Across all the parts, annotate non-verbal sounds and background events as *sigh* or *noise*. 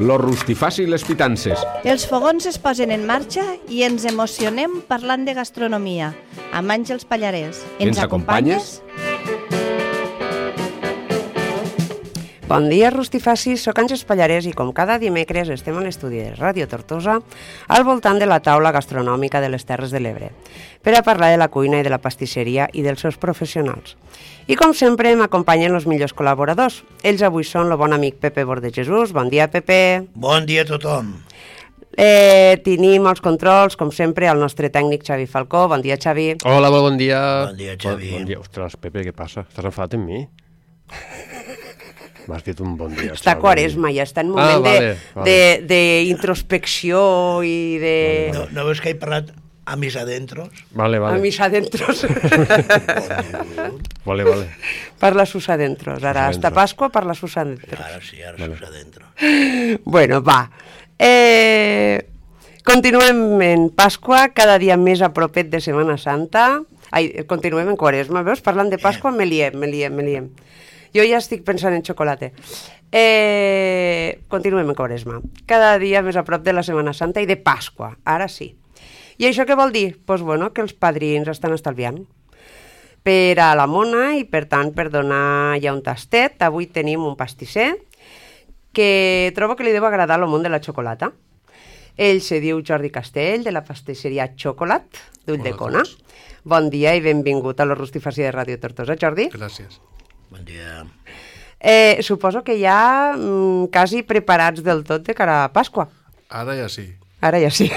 lo rustifaci i les pitances. Els fogons es posen en marxa i ens emocionem parlant de gastronomia amb Àngels Pallarès. Ens acompanyes? Bon dia, Rustifacis, sóc Àngels Pallarès i com cada dimecres estem a l'estudi de Ràdio Tortosa al voltant de la taula gastronòmica de les Terres de l'Ebre per a parlar de la cuina i de la pastisseria i dels seus professionals. I com sempre m'acompanyen els millors col·laboradors. Ells avui són el bon amic Pepe Bordejesús. Bon dia, Pepe. Bon dia a tothom. Eh, tenim els controls, com sempre, el nostre tècnic Xavi Falcó. Bon dia, Xavi. Hola, bon dia. Bon dia, Xavi. Bon, bon dia. Ostres, Pepe, què passa? Estàs enfadat amb mi? M'has dit un bon dia. Està quaresma, ja està en Ah, moment vale, de, vale. de, de introspecció i de... No, no veus que he parlat a mis adentros? Vale, A vale. mis adentros. Vale, vale. parla sus adentros. Ara, Sus hasta adentros. Pasqua parla sus adentros. Ara sí, ara vale. sus adentro. Bueno, va. Eh, continuem en Pasqua, cada dia més a propet de Setmana Santa. Ai, continuem en Quaresma, veus? Parlant de Pasqua me liem, me liem, me liem. Jo ja estic pensant en xocolata. Eh, continuem en Quaresma. Cada dia més a prop de la Setmana Santa i de Pasqua, ara sí. I això què vol dir? Doncs pues bueno, que els padrins estan estalviant per a la mona i per tant per donar ja un tastet. Avui tenim un pastisser que trobo que li deu agradar el món de la xocolata. Ell se diu Jordi Castell, de la pastisseria Xocolat, d'Ull de Cona. Bon dia i benvingut a la rustifacia de Ràdio Tortosa, Jordi. Gràcies. Bon dia. Eh, suposo que ja mm, quasi preparats del tot de cara a Pasqua. Ara ja sí. Ara ja sí.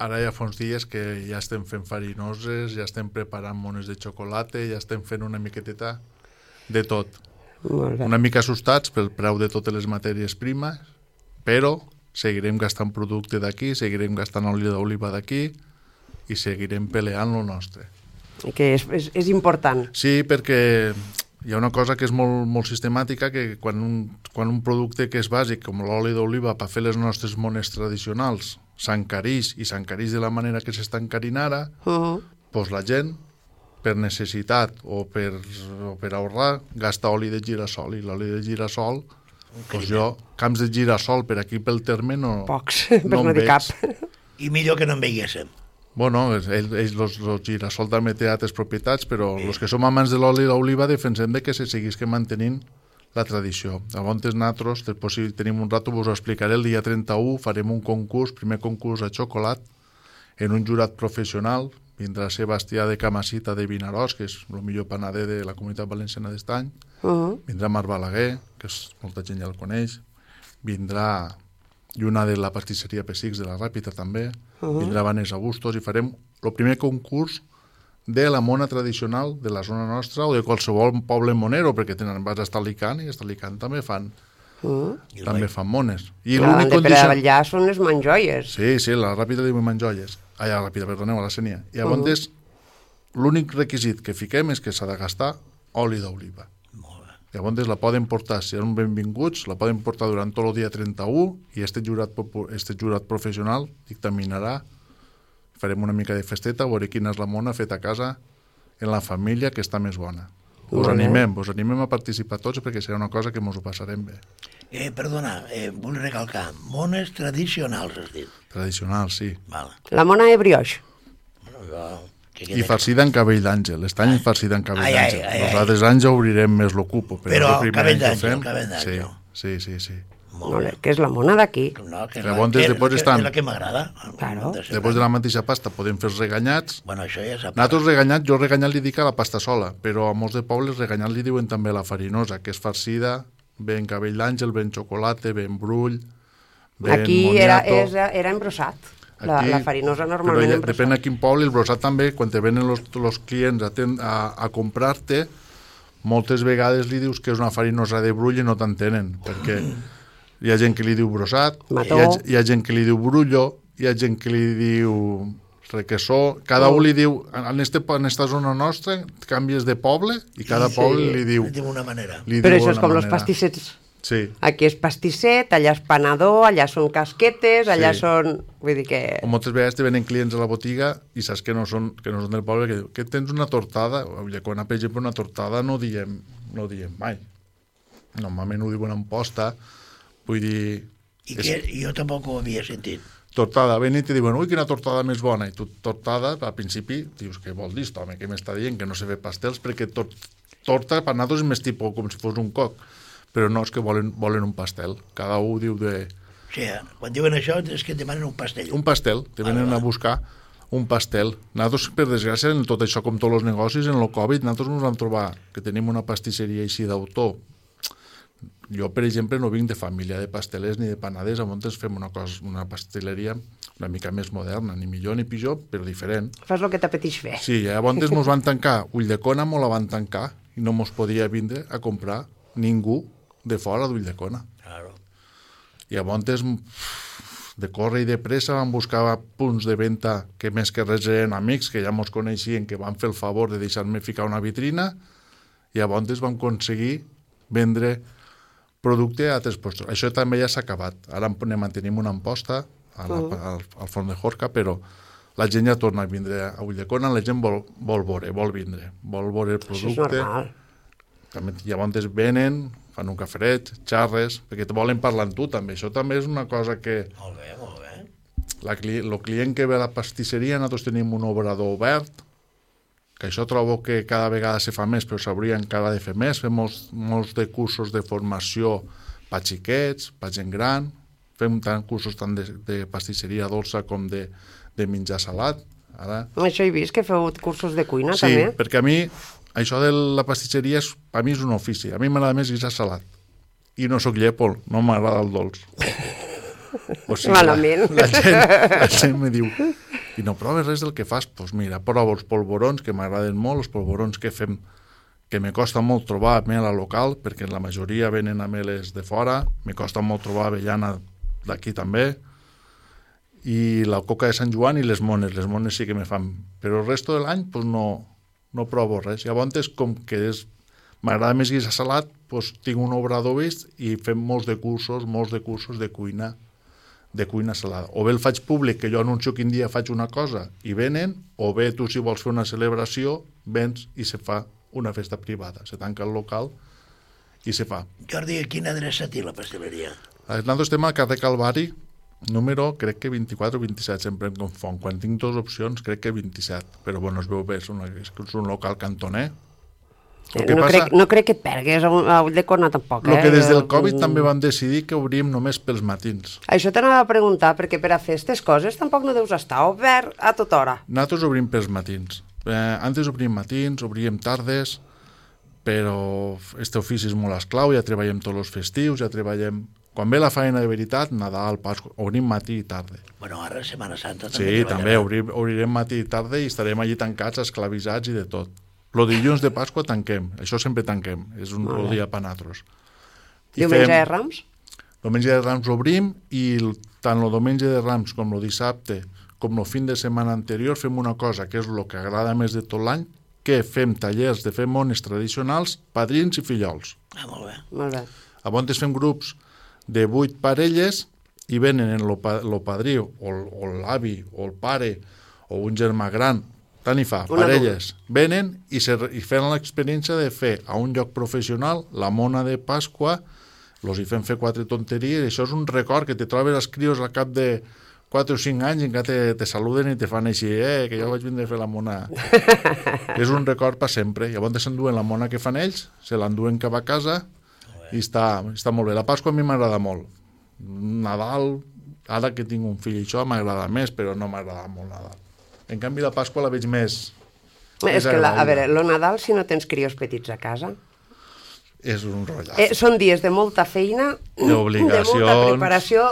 Ara ja fa uns dies que ja estem fent farinoses, ja estem preparant mones de xocolata, ja estem fent una miqueteta de tot. Molt bé. Una mica assustats pel preu de totes les matèries primes, però seguirem gastant producte d'aquí, seguirem gastant oli d'oliva d'aquí i seguirem peleant lo nostre. Que és, és, és important. Sí, perquè hi ha una cosa que és molt, molt sistemàtica, que quan un, quan un producte que és bàsic, com l'oli d'oliva, per fer les nostres mones tradicionals, s'encareix i s'encareix de la manera que s'està encarint ara, Uh -huh. doncs la gent, per necessitat o per, o per ahorrar, gasta oli de girassol. I l'oli de girassol, doncs jo, camps de girassol per aquí pel terme no, Pocs, *laughs* per no, en dir veig. cap. I millor que no en veiéssim. Bueno, ells, ells los, los girassol també té altres propietats, però els que som amants de l'oli d'oliva defensem de que se seguisca mantenint la tradició. Llavors nosaltres, després si tenim un rato, vos ho explicaré, el dia 31 farem un concurs, primer concurs a xocolat, en un jurat professional, vindrà Sebastià de Camasita de Vinaròs, que és el millor panader de la comunitat valenciana d'estany, Uh -huh. vindrà Marc Balaguer, que és, molta gent ja el coneix, vindrà Lluna de la pastisseria Pessics de la Ràpita també, uh -huh. vindrà Vanessa Bustos i farem el primer concurs de la mona tradicional de la zona nostra o de qualsevol poble monero, perquè tenen, vas a Estalicant i a Estalicant també fan, Uh -huh. I també fan mones. I Clar, l'únic de per condició... allà són les manjoies. Sí, sí, la Ràpita diu manjolles. Ah, ja, la Ràpida, perdoneu, a la Senia. I llavors, uh -huh. l'únic requisit que fiquem és que s'ha de gastar oli d'oliva. Llavors la poden portar, si són benvinguts, la poden portar durant tot el dia 31 i este jurat, este jurat professional dictaminarà, farem una mica de festeta, veure quina és la mona feta a casa en la família que està més bona. Us animem, us animem a participar tots perquè serà una cosa que ens ho passarem bé. Eh, perdona, eh, vull recalcar, mones tradicionals, has dit. Tradicional, sí. Val. La mona de brioix. Bueno, jo, I farcida en cabell d'àngel. L'estany és farcida en cabell d'àngel. ai. Nosaltres anys ja obrirem més l'ocupo. Però, Però el cabell any d'àngel, cabell d'àngel. Sí, sí, sí, sí. Molt bé. que és la mona d'aquí. No, que és Llavors, la, que, després que, estan- és la que m'agrada. Claro. Després de la mateixa pasta podem fer els reganyats. Bueno, això ja s'ha Nosaltres reganyat, jo reganyat li dic a la pasta sola, però a molts de pobles reganyat li diuen també la farinosa, que és farcida, ben cabell d'àngel, ben xocolata, ben brull, ben Aquí era, moniato. és, era embrosat. La, Aquí- la farinosa però normalment ja, embrosat. depèn a quin poble, el brossat també, quan te venen los, los clients a, ten, a, a comprar-te, moltes vegades li dius que és una farinosa de brull i no t'entenen, perquè hi ha gent que li diu brossat, hi ha, hi ha gent que li diu brullo, hi ha gent que li diu requesó, cada un li diu, en, este, en esta zona nostra, canvies de poble i cada Sí, poble li diu... Li diu una manera. Li Però diu això és com els pastissets. Sí. Aquí és pastisset, allà és panador, allà són casquetes, allà Sí. són... Vull dir que... O moltes vegades te venen clients a la botiga i saps que no són, que no són del poble, que que tens una tortada, quan, per exemple, una tortada no diem, no diem mai. Normalment ho diuen en posta, Vull dir, I és- que jo tampoc ho havia sentit. tortada, ven i te diuen, ui, quina tortada més bona, i tu tortada, al principi, dius, què vol dir, home, què m'està dient, que no se fa pastels, perquè tot, torta per nosaltres és més tipus com si fos un coc, però no, és que volen, volen un pastel, cada un diu de... O sigui, quan diuen això és que et demanen un pastell. Un pastel, te venen a buscar un pastel. Nosaltres, per desgràcia, en tot això, com tots els negocis, en el Covid, nosaltres ens vam trobar que tenim una pastisseria així d'autor. Jo, per exemple, no vinc de família de pastelers ni de panaders, a Montes fem una, cosa, una pasteleria una mica més moderna, ni millor ni pitjor, però diferent. Fas el que t'apeteix fer. Sí, a Montes *laughs* mos van tancar, Ulldecona mos la van tancar i no mos podia vindre a comprar ningú de fora d'Ulldecona. Claro. I a Montes, de córrer i de pressa, vam buscar punts de venda que més que res eren amics, que ja mos coneixien, que van fer el favor de deixar-me ficar una vitrina, i a Montes vam aconseguir vendre producte a altres postos. Això també ja s'ha acabat. Ara ne mantenim una amposta a la, al, al forn de Jorca, però la gent ja torna a vindre a Ulldecona, la gent vol, vol veure, vol vindre, vol veure el Això és producte. normal. També llavors venen, fan un cafret, xarres, perquè te volen parlar amb tu també. Això també és una cosa que Molt bé, molt bé. la, cli el client que ve a la pastisseria, nosaltres tenim un obrador obert, que això trobo que cada vegada se fa més, però s'hauria encara de fer més. Fem molts, molts de cursos de formació per xiquets, per gent gran, fem tant cursos tant de, de pastisseria dolça com de, de menjar salat. Ara, Això he vist que feu cursos de cuina, sí, també. perquè a mi això de la pastisseria és, a mi és un ofici. A mi m'agrada més guisar salat. I no sóc llèpol, no m'agrada el dolç. O Malament. La, la, gent, la gent me diu i no proves res del que fas? Doncs pues mira, provo els polvorons, que m'agraden molt, els polvorons que fem que me costa molt trobar a mela local, perquè la majoria venen a meles de fora, me costa molt trobar avellana d'aquí també, i la coca de Sant Joan i les mones. Les mones sí que me fan... Però el resto de l'any pues, no, no provo res. Llavors, com que és m'agrada més guisar salat, doncs tinc un obrador vist i fem molts de cursos, molts de cursos de cuina de cuina salada. O bé el faig públic, que jo anuncio quin dia faig una cosa i venen, o bé tu si vols fer una celebració, vens i se fa una festa privada. Se tanca el local i se fa. Jordi, a quina adreça té la pasteleria? Nosaltres estem al carrer Calvari, número, crec que 24 o 27, sempre em confon. Quan tinc dues opcions, crec que 27. Però bueno, es veu bé, és, una, és un local cantoner. No, passa- crec, no crec que et pergues a, ull de corna tampoc, El eh? que des del Covid també vam decidir que obríem només pels matins. Això t'anava a preguntar, perquè per a fer aquestes coses tampoc no deus estar obert a tota hora. Nosaltres obrim pels matins. Eh, antes obríem matins, obríem tardes, però este ofici és molt esclau, ja treballem tots els festius, ja treballem... Quan ve la feina de veritat, Nadal, Pasqua, obrim matí i tarda. Bueno, ara Setmana Santa també Sí, també obrim, obrirem matí i tarda i estarem allí tancats, esclavitzats i de tot. Lo dilluns de Pasqua tanquem, això sempre tanquem, és un el dia per nosaltres. I Diumenge fem- de Rams? Diumenge de Rams obrim i tant el diumenge de Rams com el dissabte com el fin de setmana anterior fem una cosa que és el que agrada més de tot l'any, que fem tallers de fer mones tradicionals, padrins i fillols. Ah, molt bé. Molt bé. A Bontes fem grups de vuit parelles i venen en lo, pa, lo padrí o, el- l'avi o el pare o un germà gran, tant hi fa, Un parelles, venen i, se, i fan l'experiència de fer a un lloc professional la mona de Pasqua, los hi fem fer quatre tonteries, això és un record que te trobes els crios al cap de 4 o 5 anys i encara te, te saluden i te fan així, eh, que jo vaig vindre a fer la mona. *laughs* és un record per sempre. Llavors s'enduen la mona que fan ells, se l'enduen cap a casa i està, està molt bé. La Pasqua a mi m'agrada molt. Nadal, ara que tinc un fill i això, m'agrada més, però no m'agrada molt Nadal. En canvi, la Pasqua la veig més... És que, la, a veure, lo Nadal, si no tens crios petits a casa, És un rotllat. eh, són dies de molta feina, de molta preparació,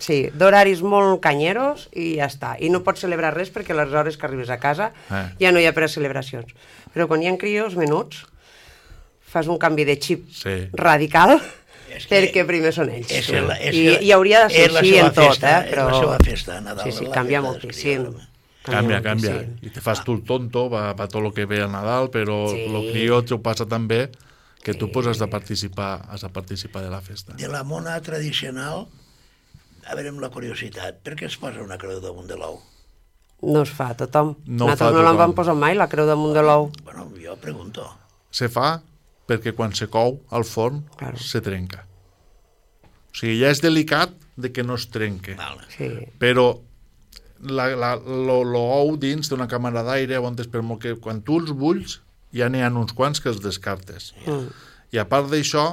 sí, d'horaris molt canyeros i ja està. I no pots celebrar res perquè a les hores que arribes a casa Eh. ja no hi ha per a celebracions. Però quan hi ha crios menuts, fas un canvi de xip Sí. radical És que perquè primer són ells. és la- és I, I hauria de ser és així en tot, festa, eh? és Però... la seva festa, Nadal, Sí, sí, la canvia moltíssim. Canvia, canvia. I te fas tu el tonto, va, va tot el que ve a Nadal, però Sí. el criot t'ho passa també que tu pues, has de participar, has de participar de la festa. De la mona tradicional, a veure amb la curiositat, per què es posa una creu damunt de l'ou? No es fa tothom. No ho Nosaltres fa no l'en tothom. vam posar mai, la creu damunt de l'ou. Bueno, jo pregunto. Se fa perquè quan se cou al forn Claro. se trenca. O sigui, ja és delicat de que no es trenque. Vale. Sí. Però la, la, lo, lo ou dins d'una càmera d'aire on és per molt que quan tu els bulls ja n'hi ha uns quants que els descartes. Mm. I a part d'això,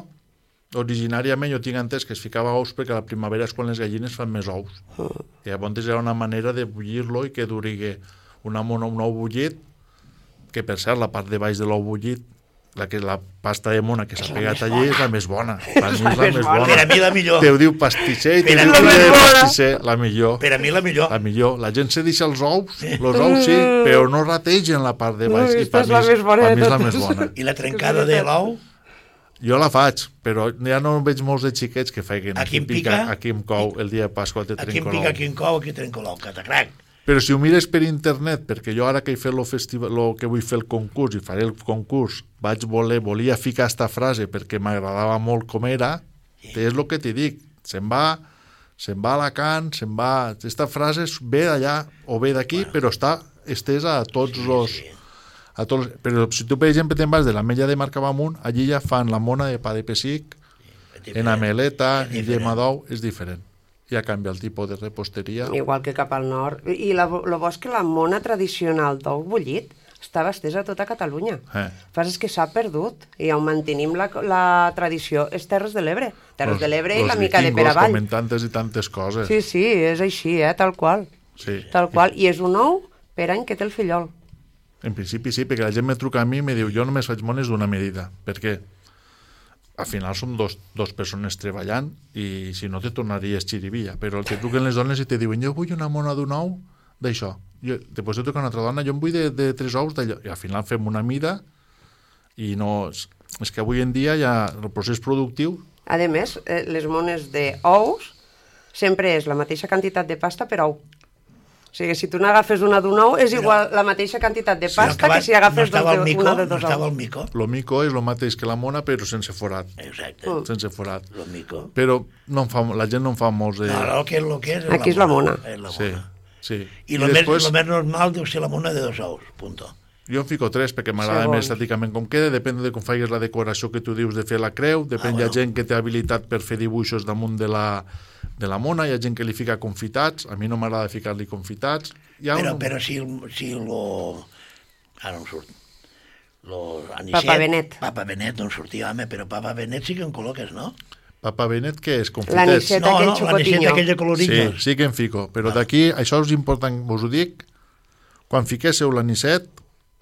originàriament jo tinc entès que es ficava ous perquè a la primavera és quan les gallines fan més ous. I llavors era una manera de bullir-lo i que duri una mona, un ou bullit, que per cert, la part de baix de l'ou bullit, la que és la pasta de mona que s'ha pegat allí és la més bona. *laughs* Per mi és la més bona. Per a mi la millor. Te ho diu pastisser i te a diu la bona. pastisser, la millor. Per a mi la millor. La millor. La gent se deixa els ous, els ous sí, però no rategen la part de baix. No, I per és mi la bona per mi és la més bona. *laughs* I la trencada de l'ou, Jo la faig, però ja no veig molts de xiquets que feien Aquí em pica. aquí em cou, el dia de Pasqua te aquí em trenco pica, l'ou. aquí em cou, aquí trenco l'ou, catacrac. Però si ho mires per internet, perquè jo ara que he fet lo festival, lo que vull fer el concurs i faré el concurs, vaig voler, volia ficar esta frase perquè m'agradava molt com era, és el que t'hi dic, se'n va, se'n va a Alacant, se'n va... Esta frase ve d'allà o ve d'aquí, però està estesa a tots els... A tots, però si tu, per exemple, te'n vas de la Mella de Marcabamunt, allí ja fan la mona de pa de pessic, en ameleta, diferent. llema d'ou, és diferent. Ja canvia el tipus de reposteria. Igual que cap al nord. I la, lo bo és que la mona tradicional d'ou bullit estava estesa a tota Catalunya. Eh. El que passa és que s'ha perdut i on mantenim la, la tradició és Terres de l'Ebre. Terres Los- de l'Ebre i los la mica de Peravall. comen tantes i tantes coses. Sí, sí, és així, eh, tal qual. Sí. Tal qual. I és un ou per any que té el fillol. En principi sí, perquè la gent me truca a mi i me diu jo només faig mones d'una medida. Per què? Al final som dos, dos persones treballant i si no te tornaries xirivilla. Però el que truquen les dones i te diuen jo vull una mona d'un ou d'això. Després te truca una altra dona, jo em vull de, de tres ous d'allò. I al final fem una mida i no... És, és que avui en dia ja el procés productiu A més, eh, les mones d'ous sempre és la mateixa quantitat de pasta per ou. O sigui, si tu n'agafes una d'un ou, és igual la mateixa quantitat de pasta que si agafes no estava dos mico, una de no dos estava ous. el mico. lo mico és el mateix que la mona però sense forat. Exacte, Mm. Sense forat. el mico. Però no en fa, la gent no en fa molts de... No, no, que és, el que és, Aquí és la mona. És la Sí, mona. sí. I, el, més, el més normal deu ser la mona de dos ous, punto. Jo en fico tres perquè m'agrada més estàticament com queda, depèn de com faigues la decoració que tu dius de fer la creu, depèn, Ah, hi ha bueno. gent que té habilitat per fer dibuixos damunt de la, de la mona, hi ha gent que li fica confitats, a mi no m'agrada ficar-li confitats. Hi ha Però, un... però si, si lo... Ara no em surt. Lo anicet, Papa Benet. Papa Benet no em sortia, home, però Papa Benet sí que en col·loques, no? Papa Benet, què és? Confitets? L'anicet no, aquell no, l'anicet xocotinyo. aquell de Sí, sí que en fico, però d'aquí, això és important, vos ho dic, quan fiquéssiu l'anicet,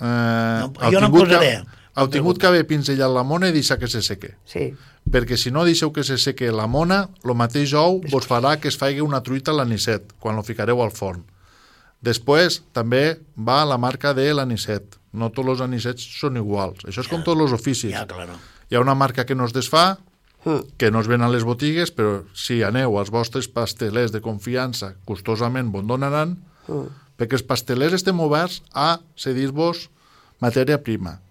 eh, heu jo no em que- posaré. heu tingut que haver pinzellat la mona i deixar que se seque. Sí. perquè si no deixeu que se seque la mona, el mateix ou vos farà que es faigui una truita a l'anicet, quan lo ficareu al forn. Després, també va la marca de l'anicet. No tots els anicets són iguals. Això és com tots els oficis. Ja, claro. Hi ha una marca que no es desfà, Mm. que no es ven a les botigues, però si aneu als vostres pastelers de confiança, costosament vos donaran, Mm. Perquè els pastelers estem oberts a cedir-vos matèria prima,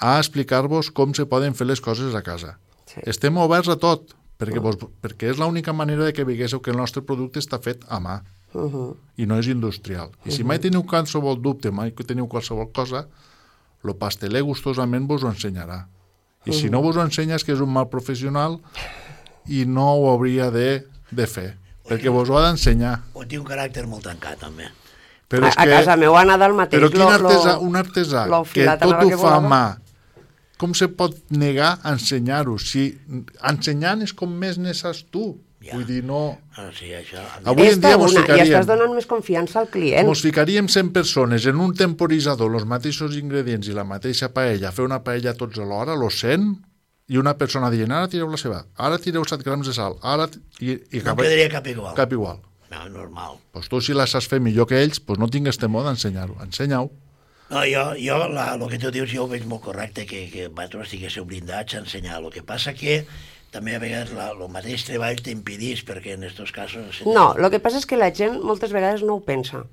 a explicar-vos com se poden fer les coses a casa. Sí. Estem oberts a tot, perquè, vos, perquè és l'única manera de que veiéssiu que el nostre producte està fet a mà Uh -huh. i no és industrial. I si mai teniu qualsevol dubte, mai que teniu qualsevol cosa, el pasteler gustosament vos ho ensenyarà. I si no vos ho ensenya és que és un mal professional i no ho hauria de, de fer, perquè vos ho ha d'ensenyar. O té un caràcter molt tancat, també. Però a, a casa meu ha anat el mateix. Però quin lo- artesà, lo- un artesà lo que tot anava ho que fa a mà, com se pot negar a ensenyar-ho? Si ensenyant és com més ne saps tu. Ja. Vull dir, no... Ah, sí, això... Avui en Esta dia mos una, I ficaríem, estàs donant més confiança al client. mos ficaríem 100 persones en un temporitzador, els mateixos ingredients i la mateixa paella, fer una paella tots alhora, los 100, i una persona dient, ara tireu la seva, ara tireu 7 grams de sal, ara... I, i No quedaria cap igual. cap igual. No, normal. Pues tu si la saps fer millor que ells, pues no tingues temor d'ensenyar-ho. Ensenya-ho. No, jo, jo la, el que tu dius jo ho veig molt correcte, que, que vosaltres estiguéssiu blindats a ensenyar. El que passa que també a vegades la, el mateix treball t'impedís, perquè en aquests casos... No, el que passa és que la gent moltes vegades no ho pensa.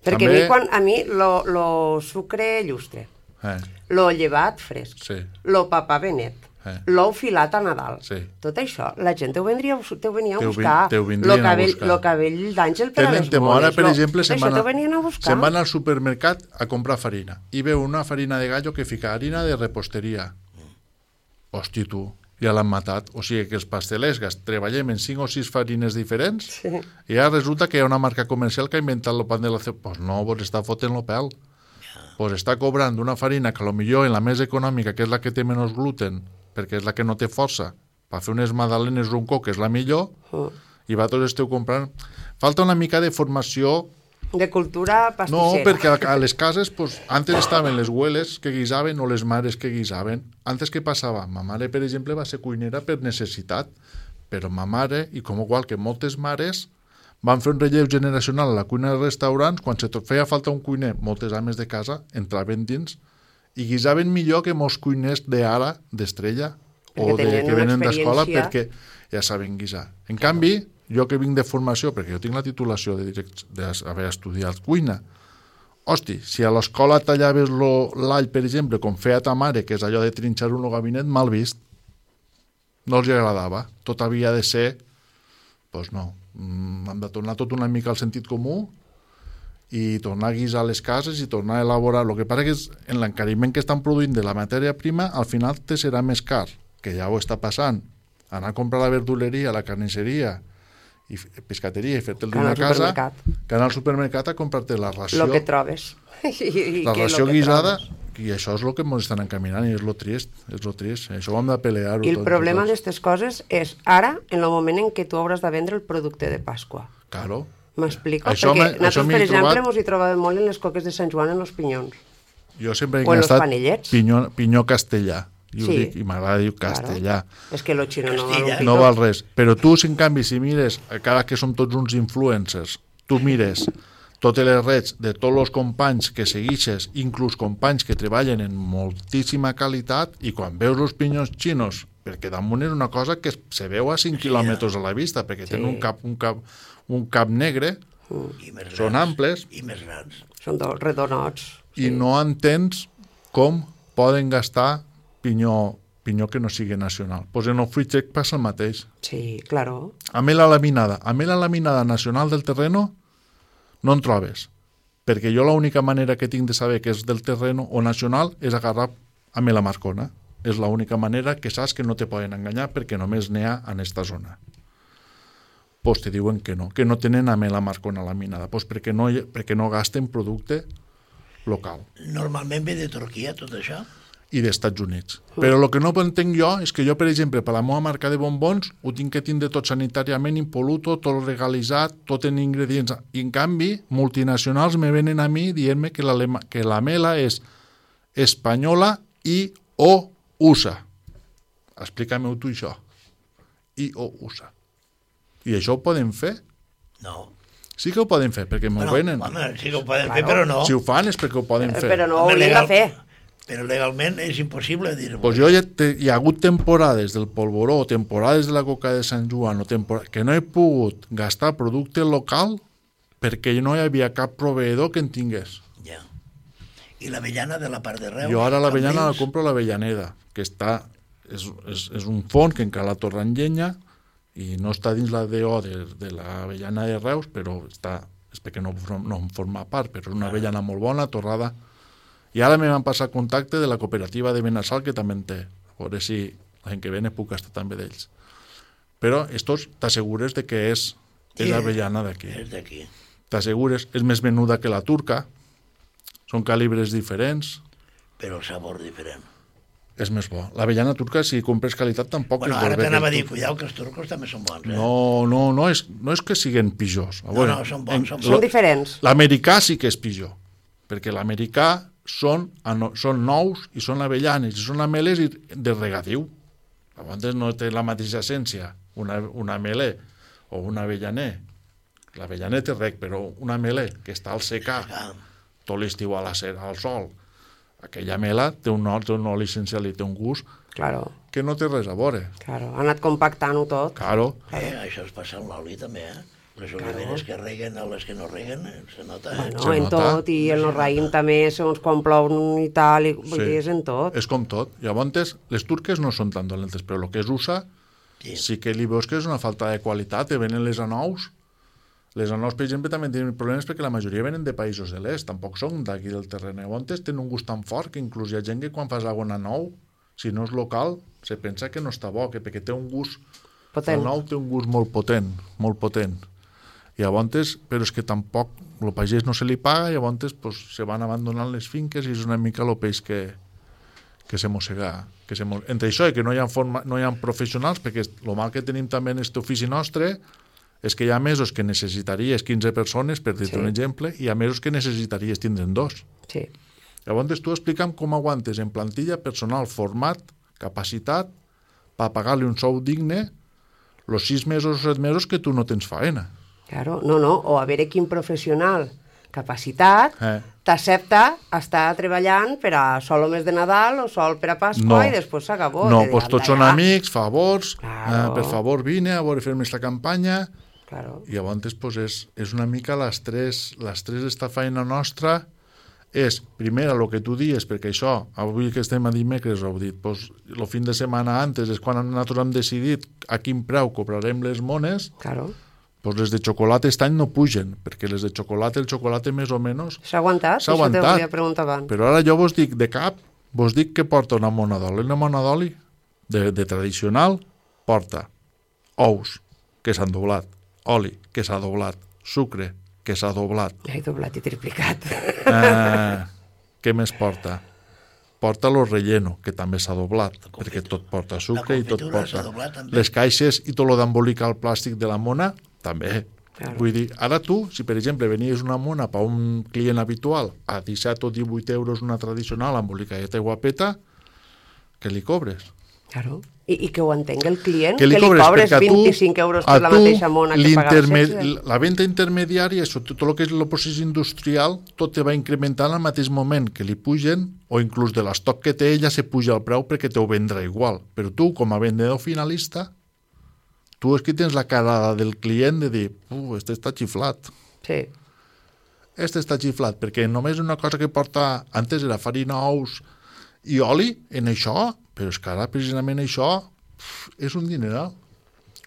Perquè També- a mi, quan, a mi lo, lo sucre llustre, Eh, lo llevat fresc, Sí. lo papa benet, Eh. l'ou filat a Nadal, Sí. tot això, la gent te ho, vendria, a ho venia a Te ho vin- buscar. te ho lo a cabell, buscar. Lo cabell d'àngel per a Tenen les temor. Ara, bones. per lo- exemple, se'n van, te a- a se'n van al supermercat a comprar farina i veu una farina de gallo que fica harina de reposteria. Hosti, tu. ja l'han matat. O sigui que els pastelers gas- treballem en 5 o 6 farines diferents sí. i ara resulta que hi ha una marca comercial que ha inventat el pan de la ce... Pues no, vos està fotent lo pèl. Pues està cobrant una farina que a lo millor en la més econòmica, que és la que té menys gluten, perquè és la que no té força, per fer unes magdalenes ronco, que és la millor, Mm. i vosaltres esteu comprant... Falta una mica de formació De cultura no, pastissera. perquè a, les cases, pues, antes estaven les abueles que guisaven o les mares que guisaven. Antes què passava? Ma mare, per exemple, va ser cuinera per necessitat, però ma mare, i com igual que moltes mares, van fer un relleu generacional a la cuina dels restaurants, quan se tot feia falta un cuiner, moltes ames de casa entraven dins i guisaven millor que molts cuiners d'ara, d'estrella, o de, que venen d'escola, perquè ja saben guisar. En canvi, jo que vinc de formació, perquè jo tinc la titulació de direct, d'haver estudiat cuina, hosti, si a l'escola tallaves lo- l'all, per exemple, com feia ta mare, que és allò de trinxar un gabinet, mal vist, no els agradava. Tot havia de ser... Doncs pues no, mm, hem de tornar tot una mica al sentit comú i tornar a guisar les cases i tornar a elaborar. El que passa que és, en l'encariment que estan produint de la matèria prima, al final te serà més car, que ja ho està passant. Anar a comprar la verduleria, la carnisseria, i pescateria i fer-te el Que anar dinar a al casa, que anar al supermercat a comprar-te la ració, Lo que trobes. *laughs* I, i la ració guisada, trobes. i això és el que ens estan encaminant i és lo trist, és lo trist. Això ho hem de pelear-ho I el tot, problema d'aquestes coses és ara, en el moment en què tu hauràs de vendre el producte de Pasqua. Claro. M'explico? Perquè nosaltres, per exemple, trobat- mos hi trobàvem molt en les coques de Sant Joan en els pinyons. Jo sempre he O en los estat pinyó, pinyó castellà. Ho Sí. dic, i m'agrada dir castellà. Claro. És que lo xino no val No val res. Però tu, si en canvi, si mires, cada que som tots uns influencers, tu mires totes les redes de tots els companys que seguixes, inclús companys que treballen en moltíssima qualitat, i quan veus els pinyons xinos, perquè damunt és una cosa que se veu a 5 quilòmetres a la vista, perquè sí. tenen un cap, un, cap, un cap negre, I més Són grans. amples. I més grans. Són dos redonots. i no entens com poden gastar pinyó, pinyó que no sigui nacional. Pues en el fruit sec passa el mateix. Sí, claro. A mi la laminada, a mi la laminada nacional del terreno no en trobes, perquè jo l'única manera que tinc de saber que és del terreno o nacional és agarrar a mi la marcona. És l'única manera que saps que no te poden enganyar perquè només n'hi ha en esta zona. Pues te diuen que no, que no tenen a mi la marcona laminada, pues perquè no, perquè no gasten producte local Normalment ve de Turquia, tot això? i d'Estats Units. Però el que no entenc jo és que jo, per exemple, per la meva marca de bombons, ho tinc que tindre tot sanitàriament impoluto, tot legalitzat, tot en ingredients. I, en canvi, multinacionals me venen a mi dient-me que que la mela és espanyola i o USA. Explica-m'ho tu això. I o USA. I això ho poden fer? No. Sí que ho poden fer, perquè m'ho Bueno, venen. home, sí que ho poden fer, però no. Si ho fan és perquè ho poden Eh, fer. Però no ho hauríem legal- de fer. Però legalment és impossible dir-ho. Pues jo ja te, hi ha hagut temporades del polvoró, o temporades de la coca de Sant Joan, o que no he pogut gastar producte local perquè no hi havia cap proveïdor que en tingués. Ja. I l'avellana de la part de Reus? Jo ara l'avellana la compro a l'Avellaneda, que està, és, és, és un font que encara la torra en llenya i no està dins la DO de, de l'avellana de Reus, però està, és perquè no, no en forma part, però és una avellana molt bona, torrada. I ara me van passar contacte de la cooperativa de Benassal, que també en té. A veure si la gent que viene puc estar també d'ells. Però estos t'assegures de que és, és Sí, avellana d'aquí. És d'aquí. T'assegures, és més menuda que la turca, són calibres diferents, Però sabor diferent. És més bo. L'avellana turca, si compres qualitat, tampoc Bueno, és ara bo. t'anava a dir, cuidao, que els turcos també són bons, eh? No, no, no és, no és que siguin pitjors. No, no, són bons, són Són diferents. L'americà sí que és pitjor, perquè l'americà són, són nous i són avellanes, i són ameles de regadiu. Llavors no té la mateixa essència una, una amelé o un avellaner. L'avellaner té rec, però un amelé que està al secà tot l'estiu a la ser, al sol, aquella mela té un, oli- té un oli essencial i té un gust Claro, que no té res a veure. claro. Ha anat compactant-ho tot. Claro, eh, això es passa amb l'oli també, eh? Les oliveres que reguen o les que no reguen, eh, se nota, eh? No, Se en nota. tot, i en el raïm també, segons quan plou i tal, i, Sí. dir, és en tot. és com tot. Llavors, les turques no són tan dolentes, però el que és USA Sí. sí que li veus que és una falta de qualitat, te venen les anous. Les anous, per exemple, també tenen problemes perquè la majoria venen de països de l'est, tampoc són d'aquí del terreny. Llavors, tenen un gust tan fort que inclús hi ha gent que quan fas alguna anou si no és local, se pensa que no està bo, que perquè té un gust... Potent. El nou té un gust molt potent, molt potent. I llavors, però és que tampoc el pagès no se li paga i llavors pues, se van abandonant les finques i és una mica el peix que, que se mossega. Que se mo... Entre això i que no hi ha, forma, no hi ha professionals, perquè el mal que tenim també en aquest ofici nostre és que hi ha mesos que necessitaries 15 persones, per dir-te Sí. un exemple, i hi ha mesos que necessitaries tindre'n dos. Sí. Llavors tu explica'm com aguantes en plantilla personal format, capacitat, per pagar-li un sou digne els sis mesos o set mesos que tu no tens faena. Claro, no, no, o a veure quin professional capacitat Eh. t'accepta estar treballant per a sol o mes de Nadal o sol per a Pasqua i després s'acabó. No, doncs diran, tots són amics, favors, Claro. eh, per favor vine a veure fer-me esta campanya, Claro. i llavors pues, és, és una mica l'estrès l'estrès d'esta feina nostra és, primer, el que tu dius, perquè això, avui que estem a dimecres, ho heu dit, pues, el fin de setmana antes és quan nosaltres hem decidit a quin preu cobrarem les mones, Claro. pues les de xocolata aquest any no pugen, perquè les de xocolata, el xocolata més o menys, S'ha aguantat? s'ha Això te aguantat. preguntar abans. Però ara jo vos dic, de cap, vos dic que porta una mona d'oli. Una mona d'oli de, de tradicional porta ous, que s'han doblat, oli, que s'ha doblat, sucre, que s'ha doblat. He doblat i triplicat. Eh, què més porta? Porta lo relleno, que també s'ha doblat, perquè tot porta sucre i tot porta... doblat. Les caixes i tot lo d'embolicar el plàstic de la mona, també. Claro. Vull dir, ara tu, si per exemple venies una mona per un client habitual a 17 o 18 euros una tradicional embolicadeta i guapeta, què li cobres? Claro. I, I que ho entengui el client, que li cobres, cobres perquè a tu, 25 euros per la mateixa mona que 16. La venda intermediària, això, tot el que és el procés industrial, tot te va incrementant al mateix moment que li pugen, o inclús de l'estoc que té ella se puja el preu perquè te ho vendrà igual. Però tu, com a vendedor finalista, tu és que tens la cara del client de dir, uh, este està xiflat. Sí. Este està xiflat, perquè només una cosa que porta... Antes era farina, ous i oli, en això, però és que ara precisament això és un dineral.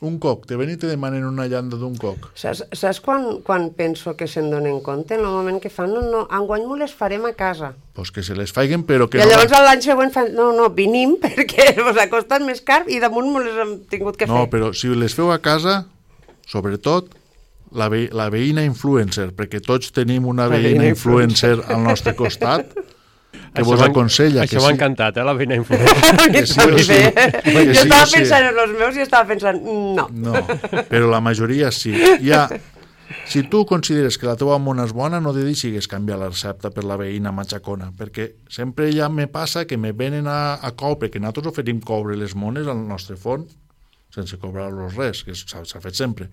Un coc, te ven i te demanen una llanda d'un coc. Saps, saps quan, quan penso que se'n donen compte? En el moment que fan, no, no, enguany me les farem a casa. Pues que se les faiguen, però que I no... llavors l'any següent fan, no, no, vinim *laughs* perquè ha costat més car i damunt me les hem tingut que No, fer. però si les feu a casa, sobretot, la, ve la veïna influencer, perquè tots tenim una veïna veïna influencer al nostre costat, *laughs* que vos m'ha- aconsella que Això m'ha sí. encantat, eh, la veïna influencer. *laughs* que sí o sí, sí. Que Jo sí estava sí. pensant en els meus i estava pensant, no. No, però la majoria sí. Ja, si tu consideres que la teva mona és bona, no te deixis canviar la recepta per la veïna matxacona, perquè sempre ja me passa que me venen a, a cou, perquè nosaltres oferim coure les mones al nostre forn, sense cobrar-los res, que s'ha fet sempre.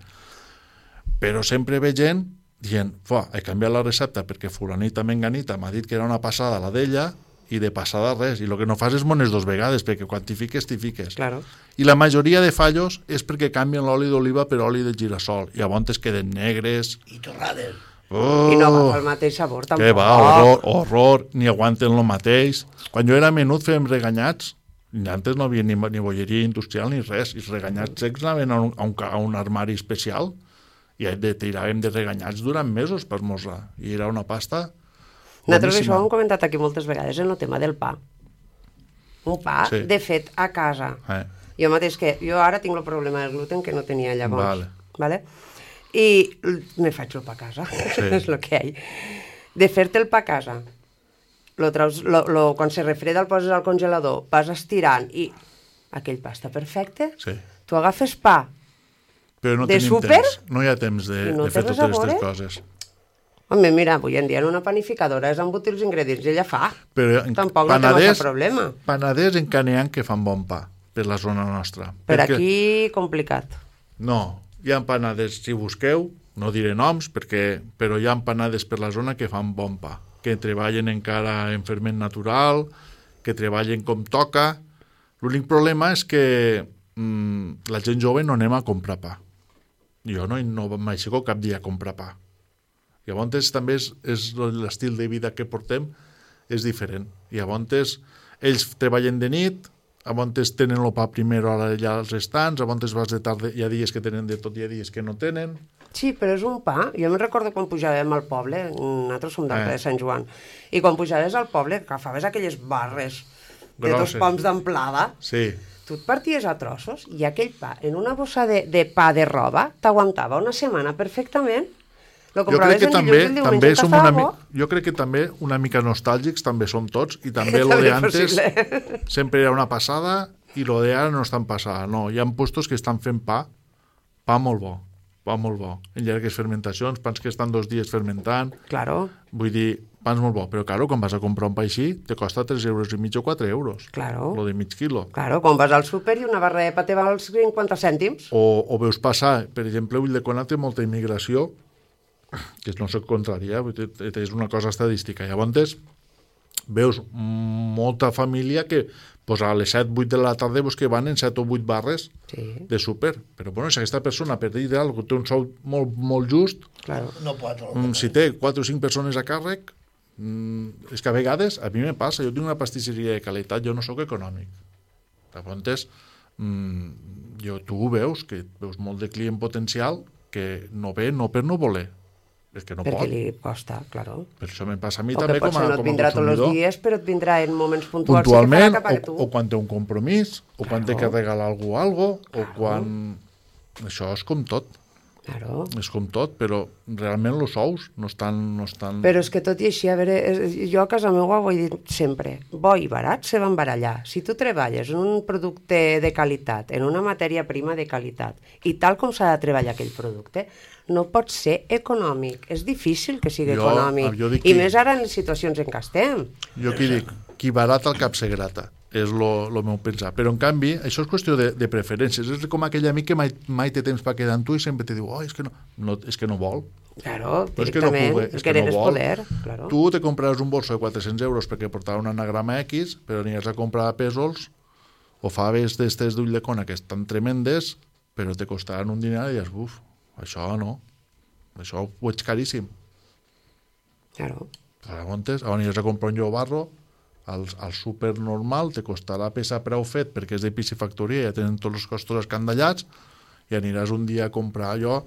Però sempre ve gent dient, fa, he canviat la recepta perquè fulanita menganita m'ha dit que era una passada la d'ella i de passada res. I el que no fas és mones dos vegades, perquè quan t'hi fiques, t'hi fiques. Claro. I la majoria de fallos és perquè canvien l'oli d'oliva per oli de girassol. I llavors queden negres. I torrades. Oh, I no agafa el mateix sabor, tampoc. que va, horror, horror, ni aguanten el mateix. Quan jo era menut fèiem reganyats, i antes no havia ni, ni bolleria industrial ni res, i els reganyats secs anaven a un, a un, a un armari especial i de, tiràvem de reganyats durant mesos per esmorzar. I era una pasta Nosaltres això ho hem comentat aquí moltes vegades en el tema del pa. Un pa Sí. de fet a casa. Eh. Jo mateix que, jo ara tinc el problema del gluten que no tenia llavors. Vale. Vale? I me faig el pa a casa, Sí. *laughs* és el que hi ha. De fer-te el pa a casa, lo traus, lo, lo, quan se refreda el poses al congelador, vas estirant i aquell pa està perfecte. Sí. Tu agafes pa, Però no De tenim súper? temps. No hi ha temps de, no de fer totes aquestes coses. home, mira, avui en dia en una panificadora és embotir els ingredients i ella fa. Però en- Tampoc no té panaders- problema. Panaders n'hi ha que fan bon pa per la zona nostra. Per Perquè- aquí, complicat. No, hi ha panaders, si busqueu, no diré noms, perquè, però hi ha panades per la zona que fan bon pa, que treballen encara en ferment natural, que treballen com toca. L'únic problema és que mm, la gent jove no anem a comprar pa. Jo no, no m'aixeco cap dia a comprar pa. Llavors també és, és l'estil de vida que portem és diferent. Llavors ells treballen de nit, llavors tenen el pa primer allà als estants, llavors vas de tarda, hi ha dies que tenen de tot, hi ha dies que no tenen. Sí, però és un pa. Jo me'n recordo quan pujàvem al poble, nosaltres som d'Arca Eh. de Sant Joan, i quan pujaves al poble agafaves aquelles barres de dos Grosses. poms d'amplada, Sí. Tu et parties a trossos i aquell pa en una bossa de, de pa de roba t'aguantava una setmana perfectament. Jo crec que també, dilluns el també diumenge som una, bo. jo crec que també una mica nostàlgics també som tots i *laughs* també lo de antes sempre era una passada i lo de ara no és tan passada. No, hi ha puestos que estan fent pa, pa molt bo, pa molt bo. En llargues fermentacions, pans que estan dos dies fermentant, Claro, vull dir, pans molt bo. Però, claro, quan vas a comprar un pa així, te costa 3 euros i mig o 4 euros. Claro. Lo de mig quilo. claro, quan vas al súper i una barra de pa te val els 50 cèntims. O, o veus passar, per exemple, Ulldecona té molta immigració, que no soc contrària, dir, és una cosa estadística. Llavors, veus molta família que pues, a les 7-8 de la tarda pues, que van en 7 o 8 barres Sí, de súper. Però bueno, si aquesta persona per dir d'algú té un sou molt, molt just, claro. No pot. mm, si té 4 o 5 persones a càrrec, mm, és que a vegades, a mi me passa, jo tinc una pastisseria de qualitat, jo no sóc econòmic. Llavors, mm, jo, tu ho veus, que veus molt de client potencial que no ve no per no voler, és que no perquè pot. li costa, claro. Per això me passa a mi O també com potser a, no et com a vindrà tots els consumidor. dies, però et vindrà en moments puntuals puntualment, que o, tu. o quan té un compromís, o quan té que Claro. regalar algú algo, o quan... Això és com tot, Claro. és com tot, però realment els sous no estan... No estan... Però és que tot i així, a veure, jo a casa meva ho he dit sempre, bo i barat se van barallar. Si tu treballes en un producte de qualitat, en una matèria prima de qualitat, i tal com s'ha de treballar aquell producte, no pot ser econòmic. És difícil que sigui Jo- econòmic. jo I que- més ara en les situacions en què estem. Jo aquí dic, qui barat al cap se grata, és lo, lo meu pensar. Però, en canvi, això és qüestió de, de preferències. És com aquell amic que mai, mai té temps per quedar amb tu i sempre te diu, oh, és que no, no, és que no vol. Claro, No és que no pugui, el és que no vol. poder. Claro. Tu te compraràs un bolso de 400 euros perquè portarà un anagrama X, però aniràs a comprar pèsols o faves d'estes d'ull de cona que estan tremendes, però te costaran un dinar i dius, buf, això no, això ho veig caríssim. Claro. Llavors, on aniràs a comprar un llobarro, al, al súper normal te costarà peça preu fet perquè és de piscifactoria, ja tenen tots els costos escandallats i aniràs un dia a comprar. Jo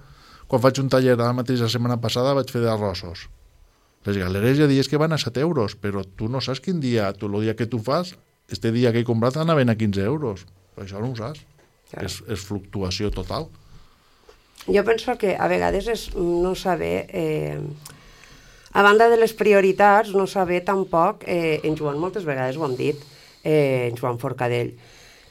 quan faig un taller ara mateix la setmana passada vaig fer d'arrossos. Les galeres ha dies que van a 7 euros però tu no saps quin dia, tu el dia que tu fas este dia que he comprat anaven a 15 euros. Això no ho saps. Clar. és, és fluctuació total. Jo penso que a vegades és no saber... Eh, a banda de les prioritats, no saber tampoc, eh, en Joan moltes vegades ho hem dit, eh, en Joan Forcadell,